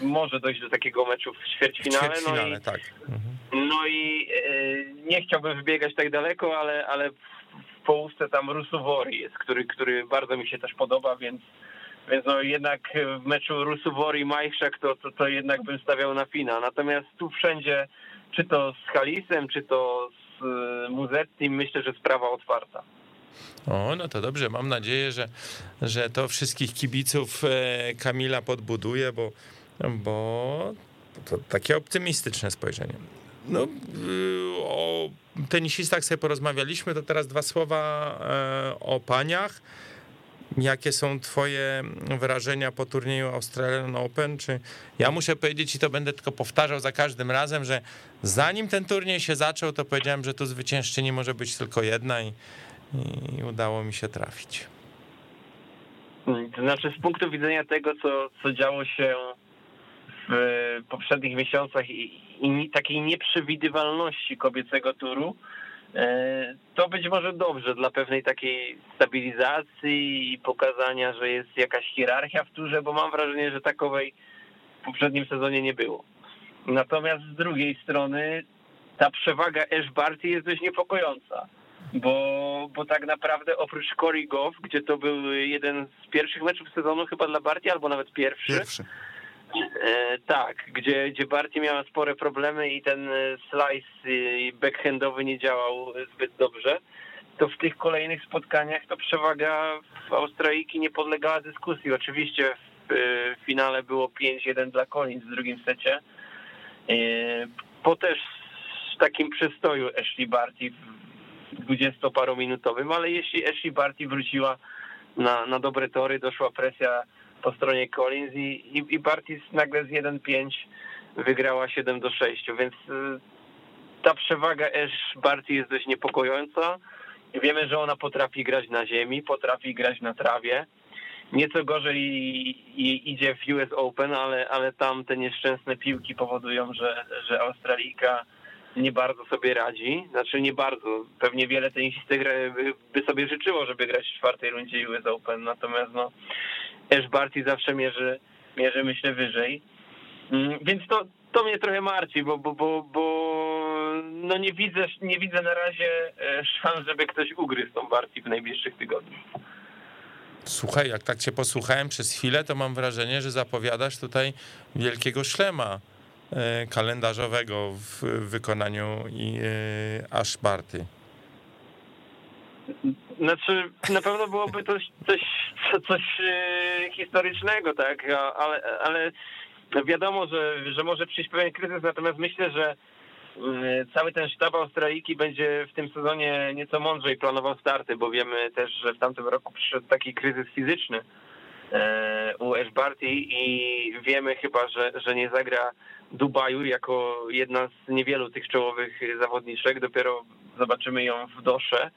może dojść do takiego meczu w ćwierćfinale. No i, tak. Mhm. no i e, nie chciałbym wybiegać tak daleko, ale, ale w połówce tam Rusuvori jest, który, który bardzo mi się też podoba, więc, więc no jednak w meczu Rusuvori Majchrzak to, to, to jednak bym stawiał na Fina. Natomiast tu wszędzie, czy to z Halisem, czy to z e, Muzetti, myślę, że sprawa otwarta. O, no to dobrze. Mam nadzieję, że, że to wszystkich kibiców e, Kamila podbuduje, bo, bo to takie optymistyczne spojrzenie. No, y, o tenisistach sobie porozmawialiśmy, to teraz dwa słowa e, o paniach. Jakie są twoje wrażenia po turnieju Australian Open? Czy ja muszę powiedzieć i to będę tylko powtarzał za każdym razem, że zanim ten turniej się zaczął, to powiedziałem, że tu zwyciężczyni może być tylko jedna i, i udało mi się trafić. To znaczy z punktu widzenia tego, co, co działo się w poprzednich miesiącach i, i takiej nieprzewidywalności kobiecego turu, e, to być może dobrze dla pewnej takiej stabilizacji i pokazania, że jest jakaś hierarchia w turze, bo mam wrażenie, że takowej w poprzednim sezonie nie było. Natomiast z drugiej strony ta przewaga Ash Barty jest dość niepokojąca bo, bo tak naprawdę oprócz Corey Goff, gdzie to był jeden z pierwszych meczów sezonu chyba dla Barty, albo nawet pierwszy, Pierwszy. E, tak, gdzie, gdzie Barty miała spore problemy i ten e, slice e, backhandowy nie działał zbyt dobrze, to w tych kolejnych spotkaniach to przewaga w Australijki nie podlegała dyskusji. Oczywiście w e, finale było 5-1 dla Collins w drugim secie. E, Po też takim przystoju Ashley Barty w 20-parominutowym, ale jeśli Ashley Barty wróciła na, na dobre tory, doszła presja po stronie Collins i, i, i Barty nagle z 1-5 wygrała 7 do 6, więc y, ta przewaga Ash Barty jest dość niepokojąca. Wiemy, że ona potrafi grać na ziemi, potrafi grać na trawie. Nieco gorzej jej idzie w US Open, ale, ale tam te nieszczęsne piłki powodują, że, że Australijka nie bardzo sobie radzi. Znaczy nie bardzo. Pewnie wiele tenisistek by- sobie życzyło, żeby grać w czwartej rundzie US Open. Natomiast no, Ash Barty zawsze mierzy, mierzy myślę wyżej. Mm, Więc to, to mnie trochę martwi, bo, bo, bo, bo no nie widzę, nie widzę na razie e, szans, żeby ktoś ugryzł tą Barty w najbliższych tygodniach. Słuchaj, jak tak cię posłuchałem przez chwilę, to mam wrażenie, że zapowiadasz tutaj wielkiego szlema kalendarzowego w wykonaniu e, Ash Barty. Znaczy, na pewno byłoby to coś, co- coś e, historycznego, tak, ale, ale wiadomo, że, że może przyjść pewien kryzys, natomiast myślę, że cały ten sztab Australijki będzie w tym sezonie nieco mądrzej planował starty, bo wiemy też, że w tamtym roku przyszedł taki kryzys fizyczny e, u Ash Barty i wiemy chyba, że, że nie zagra Dubaju jako jedna z niewielu tych czołowych zawodniczek. Dopiero zobaczymy ją w Dosze.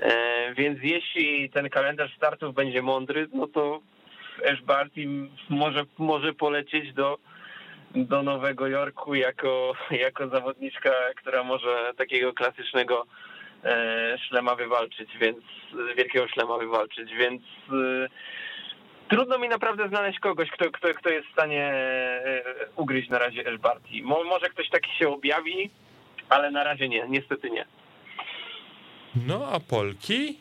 E, Więc jeśli ten kalendarz startów będzie mądry, no to Ash Barty może, może polecieć do, do Nowego Jorku jako, jako zawodniczka, która może takiego klasycznego e, szlema wywalczyć, więc wielkiego szlema wywalczyć, więc e, trudno mi naprawdę znaleźć kogoś, kto, kto, kto jest w stanie e, ugryźć na razie Barty. Mo, może ktoś taki się objawi, ale na razie nie, niestety nie. No a Polki?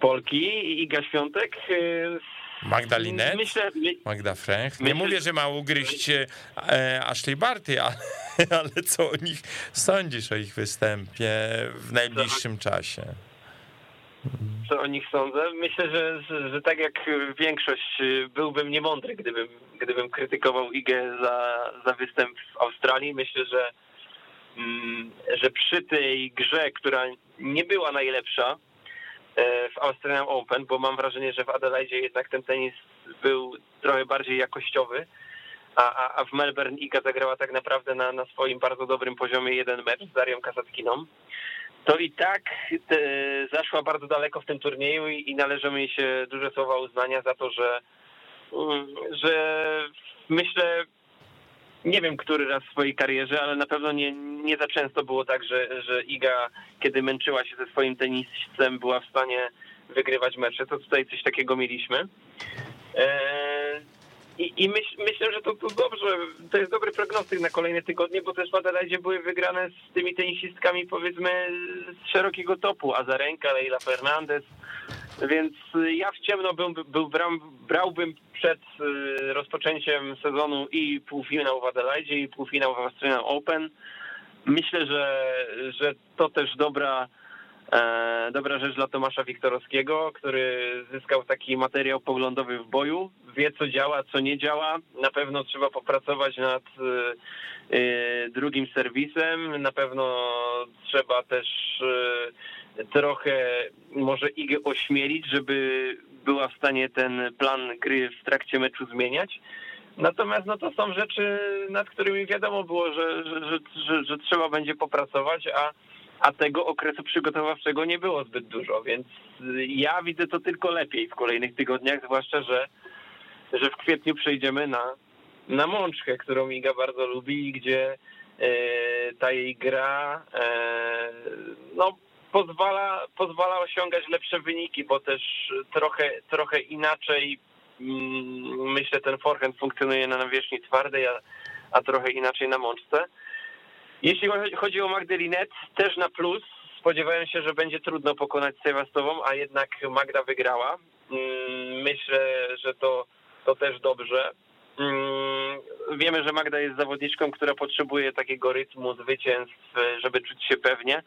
Polki i Iga Świątek. e, Magda Linet? Myślę, my- Magda Fręch. Nie Myślę- mówię, że ma ugryźć e, Ashley Barty, ale, (laughs) ale co o nich sądzisz o ich występie w najbliższym czasie? Co o nich sądzę. Myślę, że, że, tak jak większość byłbym niemądry, gdybym, gdybym krytykował Igę za, za występ w Australii. Myślę, że, mm, że przy tej grze, która nie była najlepsza e, w Australian Open, bo mam wrażenie, że w Adelaide jednak ten tenis był trochę bardziej jakościowy, a, a, a w Melbourne Iga zagrała tak naprawdę na, na swoim bardzo dobrym poziomie jeden mecz z Darią Kasatkiną to i tak te, zaszła bardzo daleko w tym turnieju i, i należą jej się duże słowa uznania za to, że, mm, że myślę, nie wiem który raz w swojej karierze, ale na pewno nie, nie za często było tak, że, że Iga, kiedy męczyła się ze swoim tenisem, była w stanie wygrywać mecze. To tutaj coś takiego mieliśmy. Eee, i, i myśl, myślę, że to, to dobrze, to jest dobry prognostyk na kolejne tygodnie, bo też w Adelaide były wygrane z tymi tenisistkami powiedzmy z szerokiego topu, Azarenka, Leila Fernandez, więc ja w ciemno bym, był, brałbym przed y, rozpoczęciem sezonu i półfinał w Adelaide i półfinał w Australian Open. Myślę, że, że to też dobra dobra rzecz dla Tomasza Wiktorowskiego, który zyskał taki materiał poglądowy w boju. Wie, co działa, co nie działa. Na pewno trzeba popracować nad e, e, drugim serwisem. Na pewno trzeba też trochę może Igę ośmielić, żeby była w stanie ten plan gry w trakcie meczu zmieniać. Natomiast no to są rzeczy, nad którymi wiadomo było, że, że, że, że trzeba będzie popracować, a a tego okresu przygotowawczego nie było zbyt dużo, więc ja widzę to tylko lepiej w kolejnych tygodniach, zwłaszcza, że, że w kwietniu przejdziemy na, na Mączkę, którą Iga bardzo lubi, gdzie e, ta jej gra e, no, pozwala, pozwala osiągać lepsze wyniki, bo też trochę, trochę inaczej mm, myślę ten forehand funkcjonuje na nawierzchni twardej, a, a trochę inaczej na mączce. Jeśli chodzi o Magdalinet, też na plus. Spodziewałem się, że będzie trudno pokonać Sewastową, a jednak Magda wygrała. Mm, myślę, że to, to też dobrze. Mm, wiemy, że Magda jest zawodniczką, która potrzebuje takiego rytmu zwycięstw, żeby czuć się pewnie.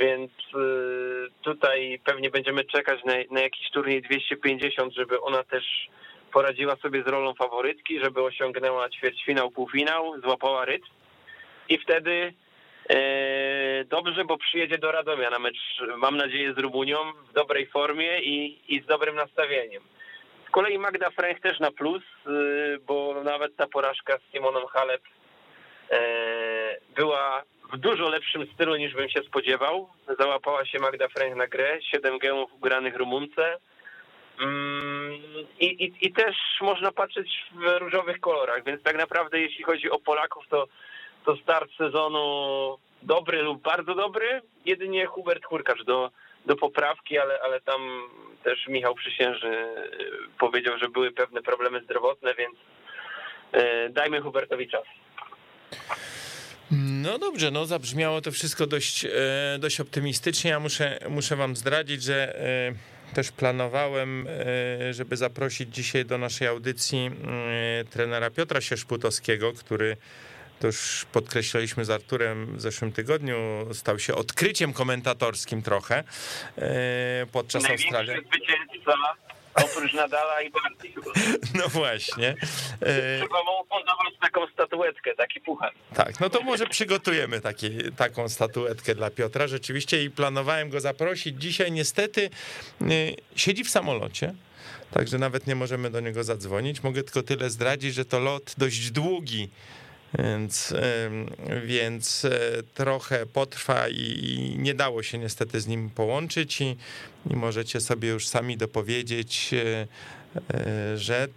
Więc y, tutaj pewnie będziemy czekać na, na jakiś turniej 250, żeby ona też poradziła sobie z rolą faworytki, żeby osiągnęła ćwierćfinał, półfinał, złapała rytm i wtedy e, dobrze, bo przyjedzie do Radomia na mecz, mam nadzieję, z Rumunią w dobrej formie i, i z dobrym nastawieniem. Z kolei Magda Frank też na plus, e, bo nawet ta porażka z Simoną Halep e, była w dużo lepszym stylu niż bym się spodziewał. Załapała się Magda Frank na grę, 7 gemów ugranych Rumunce. Mm, I, i, I też można patrzeć w różowych kolorach, więc tak naprawdę jeśli chodzi o Polaków, to to start sezonu dobry lub bardzo dobry. Jedynie Hubert Hurkacz do, do poprawki, ale, ale tam też Michał Przysiężny e, powiedział, że były pewne problemy zdrowotne, więc e, dajmy Hubertowi czas. No dobrze, no zabrzmiało to wszystko dość, e, dość optymistycznie. Ja muszę, muszę wam zdradzić, że też planowałem, żeby zaprosić dzisiaj do naszej audycji trenera Piotra Sierzputowskiego, który to już podkreślaliśmy z Arturem w zeszłym tygodniu, stał się odkryciem komentatorskim trochę e, podczas Australii. zwycięzca oprócz Nadala i Barty. (laughs) No właśnie. E, Trzeba mu podawać taką statuetkę, taki puchar. Tak, no to może przygotujemy taki, taką statuetkę dla Piotra rzeczywiście i planowałem go zaprosić. Dzisiaj niestety e, siedzi w samolocie. Także nawet nie możemy do niego zadzwonić. Mogę tylko tyle zdradzić, że to lot dość długi więc, więc e, trochę potrwa i nie dało się niestety z nim połączyć i, i możecie sobie już sami dopowiedzieć, e, e, że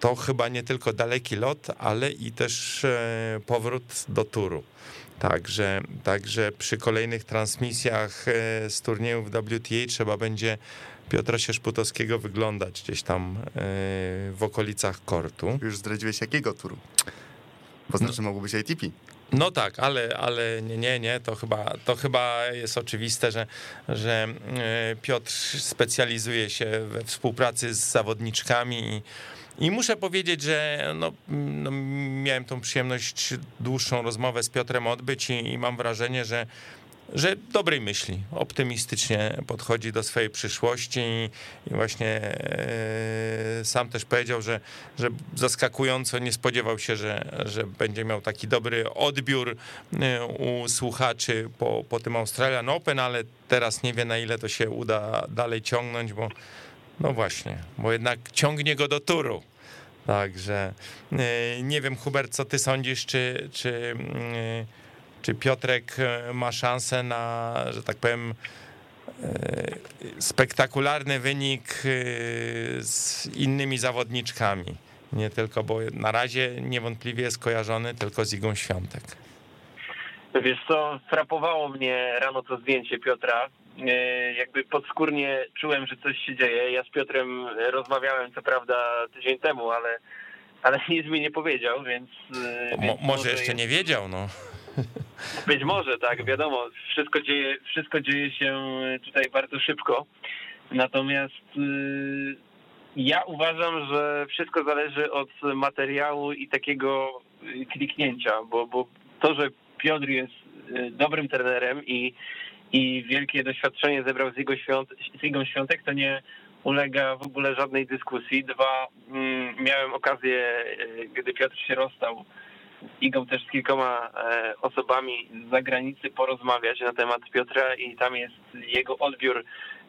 to chyba nie tylko daleki lot, ale i też powrót do turu. Także, także przy kolejnych transmisjach z turniejów WTA trzeba będzie Piotra Sierzputowskiego wyglądać gdzieś tam w okolicach kortu. Już zdradziłeś jakiego turu? Bo znaczy mogło być ATP. No tak, ale, ale nie, nie, nie, to chyba, to chyba jest oczywiste, że, że e, Piotr specjalizuje się we współpracy z zawodniczkami i, i muszę powiedzieć, że no, no, miałem tą przyjemność dłuższą rozmowę z Piotrem odbyć i, i mam wrażenie, że że dobrej myśli, optymistycznie podchodzi do swojej przyszłości i właśnie e, sam też powiedział, że, że zaskakująco nie spodziewał się, że, że będzie miał taki dobry odbiór e, u słuchaczy po, po tym Australian Open, ale teraz nie wie na ile to się uda dalej ciągnąć, bo no właśnie, bo jednak ciągnie go do turu. Także e, nie wiem, Hubert, co ty sądzisz, czy, czy, mm, czy Piotrek ma szansę na, że tak powiem, spektakularny wynik z innymi zawodniczkami. Nie tylko, bo na razie niewątpliwie jest kojarzony tylko z Igą Świątek. Wiesz co, frapowało mnie rano to zdjęcie Piotra. Jakby podskórnie czułem, że coś się dzieje. Ja z Piotrem rozmawiałem co prawda tydzień temu, ale, ale (laughs) nic mi nie powiedział, więc... Mo, więc może, może jeszcze jest... nie wiedział, no. (laughs) Być może, tak, wiadomo, wszystko dzieje, wszystko dzieje się tutaj bardzo szybko. Natomiast y, ja uważam, że wszystko zależy od materiału i takiego kliknięcia, bo, bo to, że Piotr jest y, dobrym trenerem i, i wielkie doświadczenie zebrał z jego świąt, z Świątek, to nie ulega w ogóle żadnej dyskusji. Dwa, mm, miałem okazję, y, gdy Piotr się rozstał, Igą też z kilkoma e, osobami z zagranicy porozmawiać na temat Piotra i tam jest jego odbiór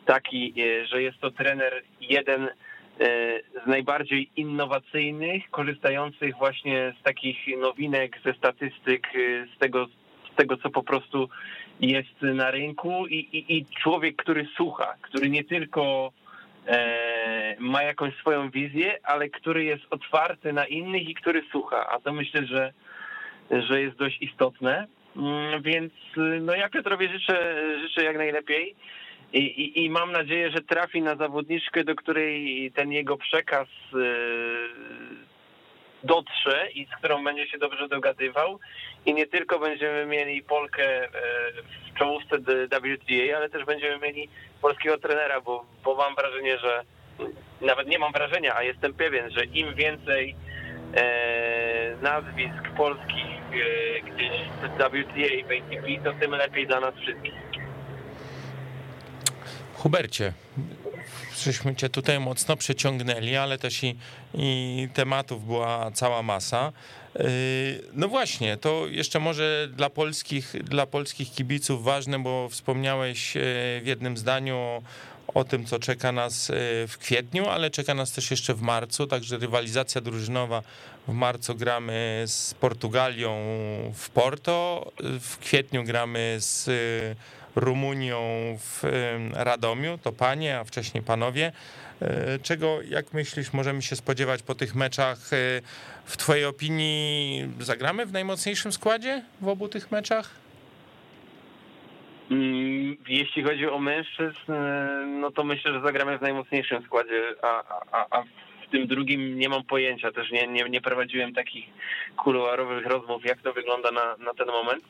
taki, e, że jest to trener jeden z najbardziej innowacyjnych, korzystających właśnie z takich nowinek, ze statystyk, z tego, z tego co po prostu jest na rynku i, i, i człowiek, który słucha, który nie tylko e, ma jakąś swoją wizję, ale który jest otwarty na innych i który słucha. A to myślę, że, że jest dość istotne. Mm, więc no ja Piotrowi życzę, życzę jak najlepiej. I, i, I, mam nadzieję, że trafi na zawodniczkę, do której ten jego przekaz e, dotrze i z którą będzie się dobrze dogadywał. I nie tylko będziemy mieli Polkę e, w czołówce WTA, ale też będziemy mieli polskiego trenera, bo, bo mam wrażenie, że nawet nie mam wrażenia, a jestem pewien, że im więcej e, nazwisk polskich gdzieś w WTA, ATP, to tym lepiej dla nas wszystkich. Hubercie, żeśmy cię tutaj mocno przeciągnęli, ale też i, i tematów była cała masa. Yy, no właśnie, to jeszcze może dla polskich, dla polskich kibiców ważne, bo wspomniałeś yy, w jednym zdaniu o, o tym, co czeka nas yy, w kwietniu, ale czeka nas też jeszcze w marcu, także rywalizacja drużynowa. W marcu gramy z Portugalią w Porto, w kwietniu gramy z Rumunią w Radomiu, to panie, a wcześniej panowie. E, czego, jak myślisz, możemy się spodziewać po tych meczach? E, w twojej opinii zagramy w najmocniejszym składzie w obu tych meczach? Mm, jeśli chodzi o mężczyzn, e, no to myślę, że zagramy w najmocniejszym składzie, a, a, a w tym drugim nie mam pojęcia. Też nie, nie, nie prowadziłem takich kuluarowych rozmów, jak to wygląda na, na ten moment.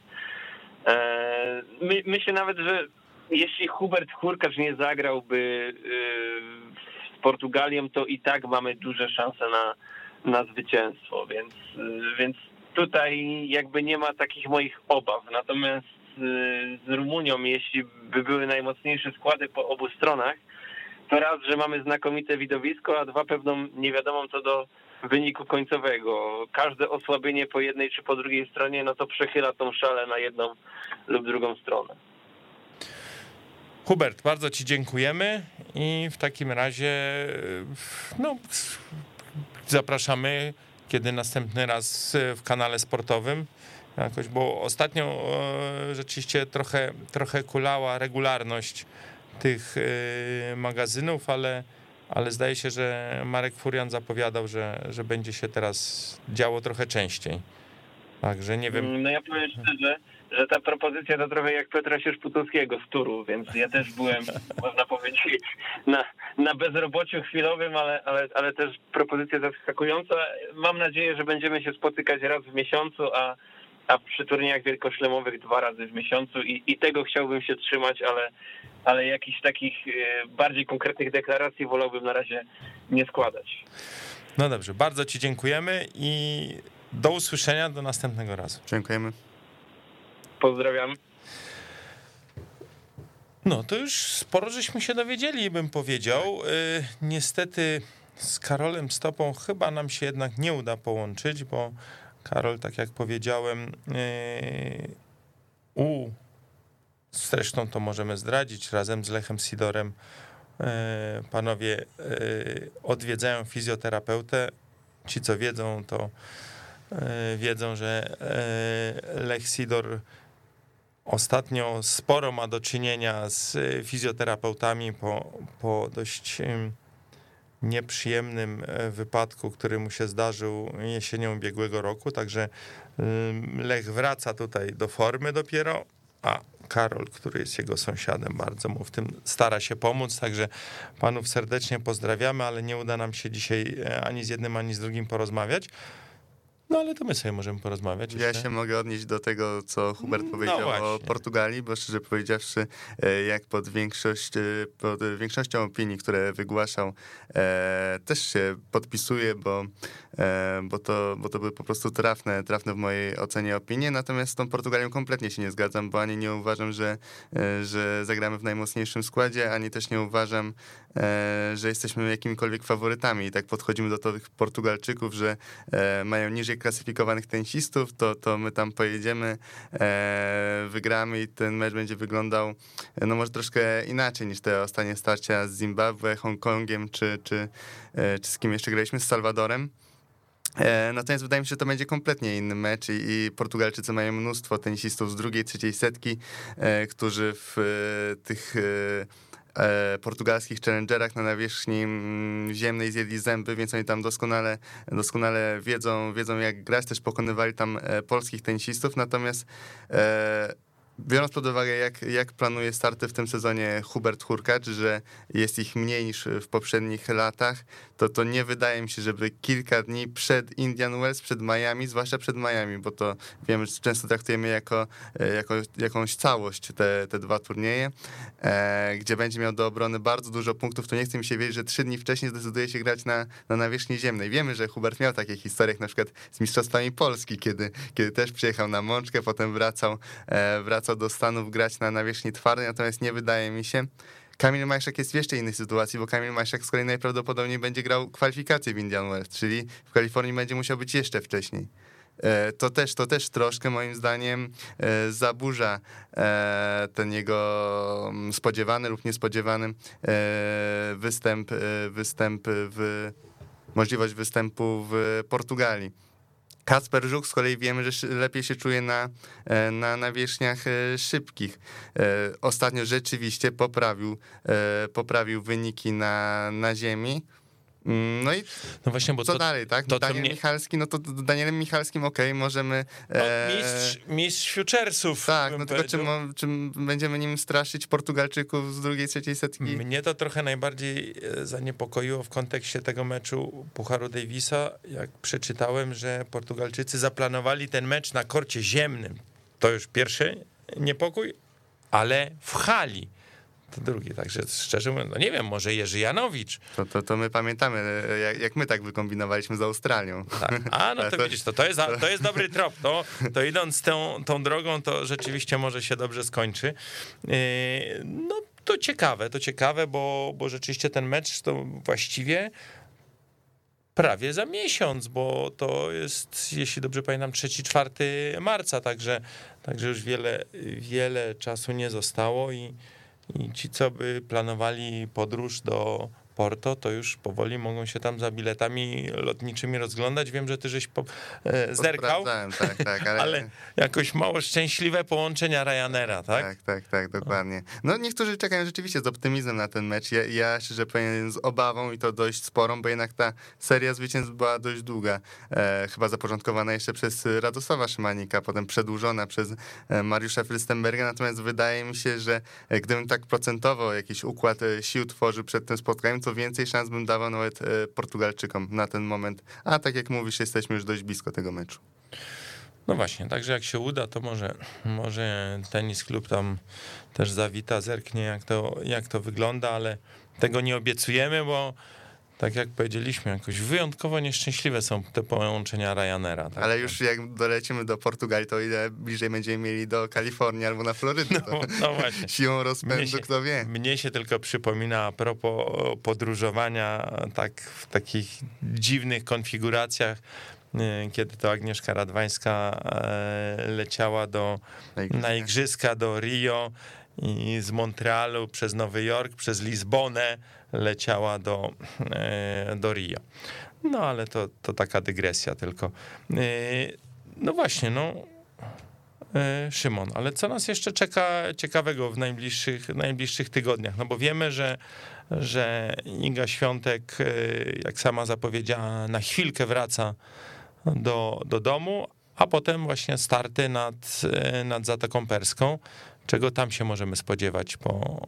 E, my, myślę nawet, że jeśli Hubert Hurkacz nie zagrałby e, z Portugalią, to i tak mamy duże szanse na, na zwycięstwo, więc, e, więc tutaj jakby nie ma takich moich obaw. Natomiast z Rumunią, jeśli by były najmocniejsze składy po obu stronach, to raz, że mamy znakomite widowisko, a dwa pewną niewiadomą co do wyniku końcowego. Każde osłabienie po jednej czy po drugiej stronie, no to przechyla tą szalę na jedną lub drugą stronę. Hubert, bardzo Ci dziękujemy i w takim razie no, zapraszamy, kiedy następny raz w kanale sportowym. Jakoś, bo ostatnio e, rzeczywiście trochę, trochę kulała regularność tych e, magazynów, ale ale zdaje się, że Marek Furian zapowiadał, że, że będzie się teraz działo trochę częściej. Także nie wiem. No ja powiem szczerze, że ta propozycja to trochę jak Piotra Sierzputowskiego z Turu, więc ja też byłem, (laughs) można powiedzieć, na, na bezrobociu chwilowym, ale, ale, ale też propozycja zaskakująca. Mam nadzieję, że będziemy się spotykać raz w miesiącu, a a przy turniejach wielkoszlemowych dwa razy w miesiącu i, i tego chciałbym się trzymać, ale, ale jakichś takich e, bardziej konkretnych deklaracji wolałbym na razie nie składać. No dobrze, bardzo Ci dziękujemy i do usłyszenia do następnego razu. Dziękujemy. Pozdrawiam. No to już sporo żeśmy się dowiedzieli, bym powiedział. Y, niestety z Karolem Stopą chyba nam się jednak nie uda połączyć, bo Karol, tak jak powiedziałem, y, u zresztą to możemy zdradzić razem z Lechem Sidorem. y, Panowie y, odwiedzają fizjoterapeutę. Ci, co wiedzą, to wiedzą, że Lech Sidor ostatnio sporo ma do czynienia z fizjoterapeutami po, po dość nieprzyjemnym e, wypadku, który mu się zdarzył jesienią ubiegłego roku, także Lech wraca tutaj do formy dopiero, a Karol, który jest jego sąsiadem, bardzo mu w tym stara się pomóc, także panów serdecznie pozdrawiamy, ale nie uda nam się dzisiaj e, ani z jednym, ani z drugim porozmawiać. No ale to my sobie możemy porozmawiać. Ja jeszcze. się mogę odnieść do tego, co Hubert No powiedział o właśnie. Portugalii, bo szczerze powiedziawszy, e, jak pod, większość, e, pod większością opinii, które wygłaszał, e, też się podpisuję, bo, e, bo, to, bo to były po prostu trafne, trafne w mojej ocenie opinie. Natomiast z tą Portugalią kompletnie się nie zgadzam, bo ani nie uważam, że, e, że zagramy w najmocniejszym składzie, ani też nie uważam, e, że jesteśmy jakimikolwiek faworytami. I tak podchodzimy do tych Portugalczyków, że mają niżej klasyfikowanych tenisistów, to, to my tam pojedziemy, e, wygramy i ten mecz będzie wyglądał e, no może troszkę inaczej niż te ostatnie starcia z Zimbabwe, Hongkongiem czy, czy, e, czy z kim jeszcze graliśmy, z Salwadorem. E, Natomiast wydaje mi się, że to będzie kompletnie inny mecz i, i Portugalczycy mają mnóstwo tenisistów z drugiej, trzeciej setki, e, którzy w e, tych e, portugalskich challengerach na nawierzchni mm, ziemnej zjedli zęby, więc oni tam doskonale, doskonale wiedzą, wiedzą jak grać, też pokonywali tam e, polskich tenisistów, natomiast e, Biorąc pod uwagę, jak, jak planuje starty w tym sezonie Hubert Hurkacz, że jest ich mniej niż w poprzednich latach, to to nie wydaje mi się, żeby kilka dni przed Indian Wells, przed Miami, zwłaszcza przed Miami, bo to wiemy, że często traktujemy jako, e, jako jakąś całość te, te dwa turnieje, e, gdzie będzie miał do obrony bardzo dużo punktów, to nie chce mi się wierzyć, że trzy dni wcześniej zdecyduje się grać na, na nawierzchni ziemnej. Wiemy, że Hubert miał takie historie, jak na przykład z Mistrzostwami Polski, kiedy, kiedy też przyjechał na Mączkę, potem wracał, e, wracał do Stanów grać na nawierzchni twardej, natomiast nie wydaje mi się. Kamil Majszak jest w jeszcze innej sytuacji, bo Kamil Majszak z kolei najprawdopodobniej będzie grał kwalifikacje w Indian Wells, czyli w Kalifornii będzie musiał być jeszcze wcześniej. E, To też, to też troszkę moim zdaniem e, zaburza e, ten jego mm, spodziewany lub niespodziewany występ, występ w możliwość występu w Portugalii. Kacper Żuk z kolei wiemy, że lepiej się czuje na, e, na nawierzchniach e, szybkich. E, Ostatnio rzeczywiście poprawił, poprawił wyniki na, na ziemi. Mm, No i No właśnie, bo co to, dalej, tak? to- to Daniel mnie- Michalski, no to Danielem Michalskim, okej, możemy... no, e, mistrz, mistrz futuresów. Tak, no tylko czy, powiedział. mo- czy będziemy nim straszyć Portugalczyków z drugiej, trzeciej setki? Mnie to trochę najbardziej e, zaniepokoiło w kontekście tego meczu Pucharu Davisa, jak przeczytałem, że Portugalczycy zaplanowali ten mecz na korcie ziemnym. To już pierwszy niepokój, ale w hali. To drugi, także szczerze mówiąc, no nie wiem, może Jerzy Janowicz. To, to, to my pamiętamy, jak, jak my tak wykombinowaliśmy z Australią. Tak. A, no to, (laughs) to- widzisz, to, to, jest, to jest dobry trop. To, to idąc tą, tą drogą, to rzeczywiście może się dobrze skończy. Yy, No to ciekawe, to ciekawe, bo, bo rzeczywiście ten mecz to właściwie prawie za miesiąc, bo to jest, jeśli dobrze pamiętam, 3-4 marca, także, także już wiele, wiele czasu nie zostało i, i ci, co by planowali podróż do Porto, to już powoli mogą się tam za biletami lotniczymi rozglądać. Wiem, że ty żeś po, e, zerkał, tak, tak, (laughs) ale... ale jakoś mało szczęśliwe połączenia Ryanaira, tak? Tak, tak, tak, dokładnie. No niektórzy czekają rzeczywiście z optymizmem na ten mecz. Ja, ja szczerze powiem z obawą i to dość sporą, bo jednak ta seria zwycięstw była dość długa. E, chyba zapoczątkowana jeszcze przez Radosława Szymanika, potem przedłużona przez e, Mariusza Frystenberga. Natomiast wydaje mi się, że e, gdybym tak procentowo jakiś układ e, sił tworzył przed tym spotkaniem, to więcej szans bym dawał nawet e, Portugalczykom na ten moment. A tak jak mówisz, jesteśmy już dość blisko tego meczu. No właśnie, także jak się uda, to może, może tenis klub tam też zawita, zerknie jak to, jak to wygląda, ale tego nie obiecujemy, bo tak jak powiedzieliśmy, jakoś wyjątkowo nieszczęśliwe są te połączenia Ryanaira. Tak? Ale już jak dolecimy do Portugalii, to ile bliżej będziemy mieli do Kalifornii albo na Florydę. No, no właśnie. (laughs) Siłą rozpędu, się, kto wie. Mnie się tylko przypomina a propos podróżowania tak w takich dziwnych konfiguracjach, y, kiedy to Agnieszka Radwańska e, leciała do, Na igrzyska. na igrzyska do Rio i z Montrealu przez Nowy Jork, przez Lizbonę leciała do, e, do Rio. No ale to, to taka dygresja tylko. Y, No właśnie, no E, Szymon, ale co nas jeszcze czeka ciekawego w najbliższych, najbliższych tygodniach? No bo wiemy, że, że Iga Świątek, e, jak sama zapowiedziała, na chwilkę wraca do, do domu, a potem właśnie starty nad, e, nad Zatoką Perską. Czego tam się możemy spodziewać po,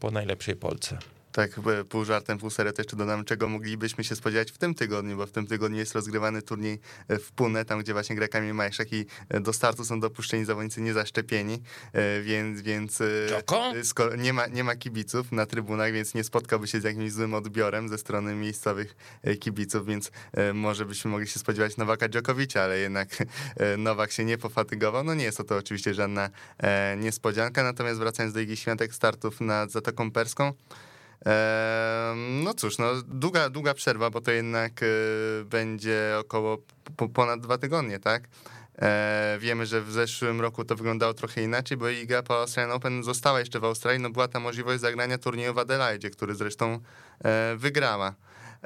po najlepszej Polce? Tak, pół żartem, pół serio, to jeszcze dodam, czego moglibyśmy się spodziewać w tym tygodniu, bo w tym tygodniu jest rozgrywany turniej e, w Pune, tam gdzie właśnie gra Kamil Majszak i e, do startu są dopuszczeni zawodnicy niezaszczepieni, e, więc, więc nie, ma, nie ma kibiców na trybunach, więc nie spotkałby się z jakimś złym odbiorem ze strony miejscowych kibiców, więc może byśmy mogli się spodziewać Nowaka Dżokowicza, ale jednak Nowak się nie pofatygował. No nie jest to, to oczywiście żadna niespodzianka, natomiast wracając do Igi Świątek, startów nad Zatoką Perską, No cóż, no długa, długa przerwa, bo to jednak e, będzie około po, ponad dwa tygodnie, tak? E, wiemy, że w zeszłym roku to wyglądało trochę inaczej, bo Iga po Australian Open została jeszcze w Australii, no była ta możliwość zagrania turnieju w Adelaide, który zresztą e, wygrała.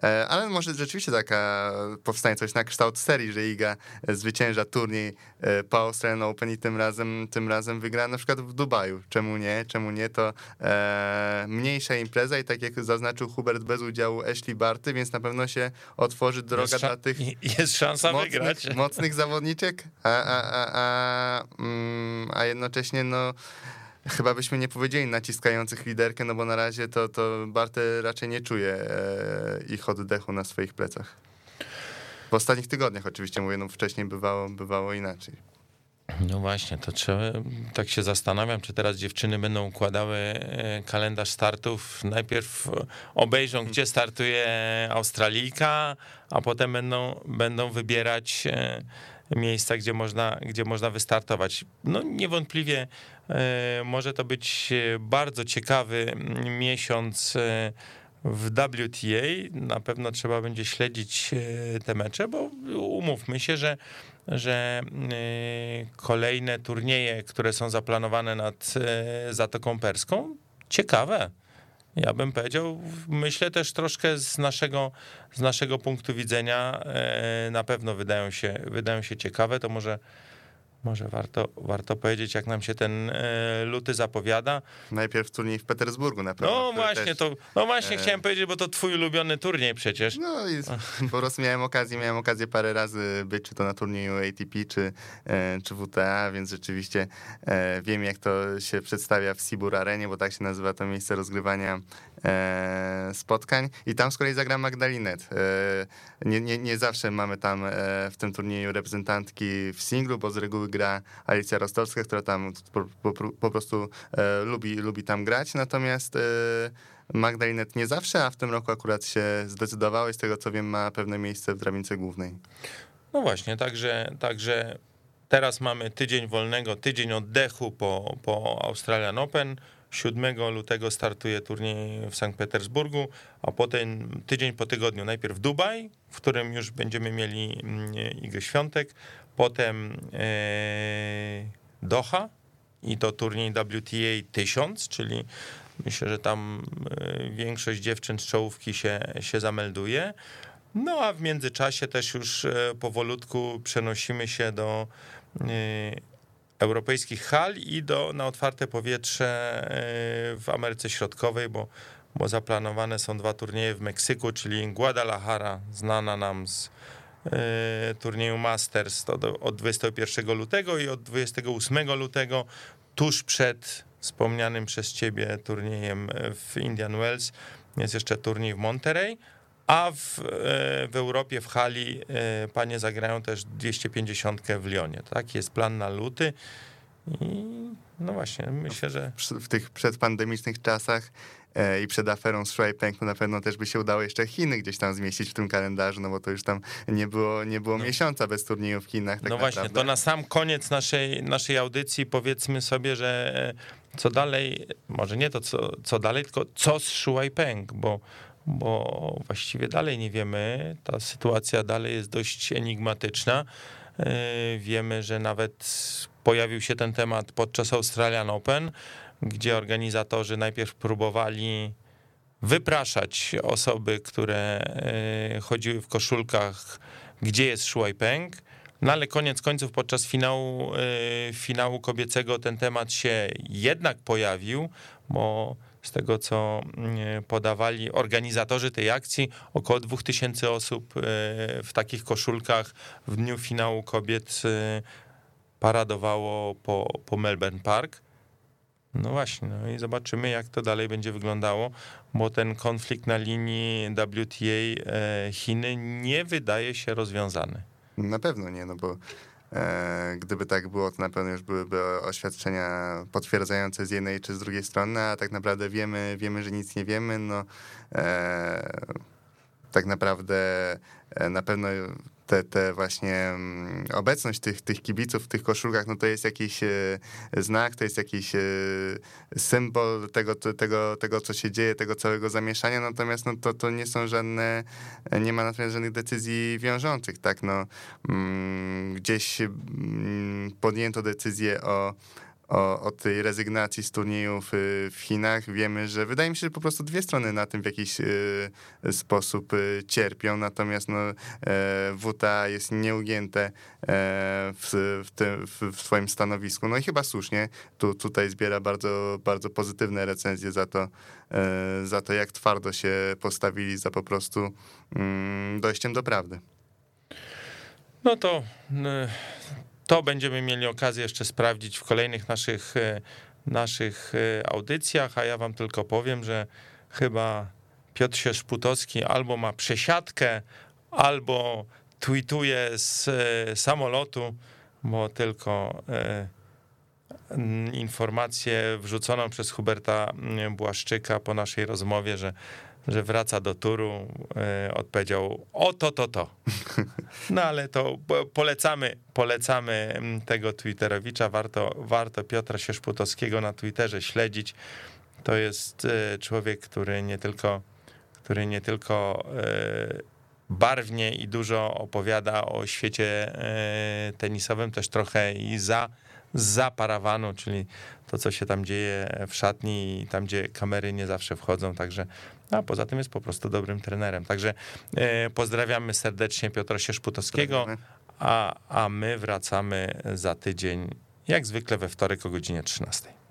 E, Ale może rzeczywiście taka powstanie coś na kształt serii, że Iga zwycięża turniej e, po Australian Open i tym razem, tym razem wygra na przykład w Dubaju. Czemu nie? Czemu nie? To e, mniejsza impreza i tak jak zaznaczył Hubert bez udziału Ashley Barty, więc na pewno się otworzy droga Jest, dla tych jest szansa wygrać. mocnych, mocnych zawodniczek, a, a, a, a, mm, a jednocześnie no chyba byśmy nie powiedzieli naciskających liderkę, no bo na razie to, to Barty raczej nie czuje e, ich oddechu na swoich plecach. W ostatnich tygodniach oczywiście mówię, no wcześniej bywało, bywało inaczej. No właśnie, to trzeba, tak się zastanawiam, czy teraz dziewczyny będą układały e, kalendarz startów. Najpierw obejrzą, gdzie startuje Australijka, a potem będą, będą wybierać e, miejsca, gdzie można, gdzie można wystartować. No niewątpliwie może to być e, bardzo ciekawy miesiąc e, w WTA. Na pewno trzeba będzie śledzić e, te mecze, bo umówmy się, że że kolejne turnieje, które są zaplanowane nad Zatoką Perską, ciekawe. Ja bym powiedział, myślę też troszkę z naszego, z naszego punktu widzenia na pewno wydają się, wydają się ciekawe, to może, może warto, warto powiedzieć, jak nam się ten y, luty zapowiada. Najpierw turniej w Petersburgu na pewno. No właśnie, też- to, no właśnie e, chciałem powiedzieć, bo to twój ulubiony turniej przecież. No i (laughs) po prostu miałem okazję, miałem okazję parę razy być, czy to na turnieju ATP, czy, e, czy WTA, więc rzeczywiście e, wiem, jak to się przedstawia w Sibur Arenie, bo tak się nazywa to miejsce rozgrywania e, spotkań. I tam z kolei zagra Magdalinet. E, nie, nie, nie zawsze mamy tam e, w tym turnieju reprezentantki w singlu, bo z reguły gra Alicja Rostowska, która tam po, po, po prostu e, lubi, lubi tam grać, natomiast e, Magdalinet nie zawsze, a w tym roku akurat się zdecydowało i z tego co wiem ma pewne miejsce w drabince głównej. No właśnie, także, także teraz mamy tydzień wolnego, tydzień oddechu po, po Australian Open. 7 lutego startuje turniej w Sankt Petersburgu, a potem tydzień po tygodniu najpierw Dubaj, w którym już będziemy mieli mm, Igę Świątek, potem e, Doha i to turniej WTA 1000, czyli myślę, że tam e, większość dziewczyn z czołówki się, się zamelduje. No a w międzyczasie też już e, powolutku przenosimy się do europejskich hal i do, na otwarte powietrze e, w Ameryce Środkowej, bo, bo zaplanowane są dwa turnieje w Meksyku, czyli Guadalajara, znana nam z e, turnieju Masters to od 21 lutego i od 28 lutego, tuż przed wspomnianym przez ciebie turniejem w Indian Wells, jest jeszcze turniej w Monterey, a w, e, w Europie w hali e, panie zagrają też 250 w Lyonie. Tak, jest plan na luty i no właśnie, myślę, że... w tych przedpandemicznych czasach e, i przed aferą z Shuaipeng, no na pewno też by się udało jeszcze Chiny gdzieś tam zmieścić w tym kalendarzu, no bo to już tam nie było, nie było No. miesiąca bez turnieju w Chinach. Tak no właśnie, naprawdę. to na sam koniec naszej, naszej audycji powiedzmy sobie, że co dalej, może nie to co, co dalej, tylko co z Shuai Peng, bo, bo właściwie dalej nie wiemy, ta sytuacja dalej jest dość enigmatyczna. E, Wiemy, że nawet pojawił się ten temat podczas Australian Open, gdzie organizatorzy najpierw próbowali wypraszać osoby, które e, chodziły w koszulkach, gdzie jest Shuai Peng. No ale koniec końców podczas finału, e, finału kobiecego ten temat się jednak pojawił, bo z tego co mm, podawali organizatorzy tej akcji, około 2000 osób e, w takich koszulkach w dniu finału kobiet e, paradowało po, po Melbourne Park. No właśnie, no i zobaczymy, jak to dalej będzie wyglądało, bo ten konflikt na linii WTA e, Chiny nie wydaje się rozwiązany. Na pewno nie, no bo gdyby tak było, to na pewno już byłyby oświadczenia potwierdzające z jednej czy z drugiej strony, a tak naprawdę wiemy, wiemy że nic nie wiemy. No, e, tak naprawdę e, na pewno te, te właśnie mm, obecność tych, tych kibiców w tych koszulkach, no to jest jakiś e, znak, to jest jakiś e, symbol tego, tego, tego, co się dzieje, tego całego zamieszania, natomiast no to, to nie są żadne, nie ma natomiast żadnych decyzji wiążących, tak, no mm, gdzieś mm, podjęto decyzję o o, o tej rezygnacji z turniejów y, w Chinach. Wiemy, że wydaje mi się, że po prostu dwie strony na tym w jakiś y, sposób y, cierpią, natomiast no, e, WTA jest nieugięte e, w, w, tym, w, swoim stanowisku. No i chyba słusznie. Tu, tutaj zbiera bardzo, bardzo pozytywne recenzje za to, e, za to, jak twardo się postawili za po prostu mm, dojściem do prawdy. No to to będziemy mieli okazję jeszcze sprawdzić w kolejnych naszych, y, naszych y, audycjach, a ja wam tylko powiem, że chyba Piotr Sierzputowski albo ma przesiadkę, albo tweetuje z y, samolotu, bo tylko informację wrzuconą przez Huberta Błaszczyka po naszej rozmowie, że, że wraca do turu, y, odpowiedział o to, to, to. (laughs) No ale to po- polecamy, polecamy mm, tego Twitterowicza, warto, warto Piotra Sierzputowskiego na Twitterze śledzić. To jest y, człowiek, który nie tylko, który nie tylko y, barwnie i dużo opowiada o świecie tenisowym, też trochę i za, za parawanu, czyli to, co się tam dzieje w szatni i tam, gdzie kamery nie zawsze wchodzą, także a poza tym jest po prostu dobrym trenerem. Także e, pozdrawiamy serdecznie Piotra Sierzputowskiego, a, a my wracamy za tydzień, jak zwykle we wtorek o godzinie 13.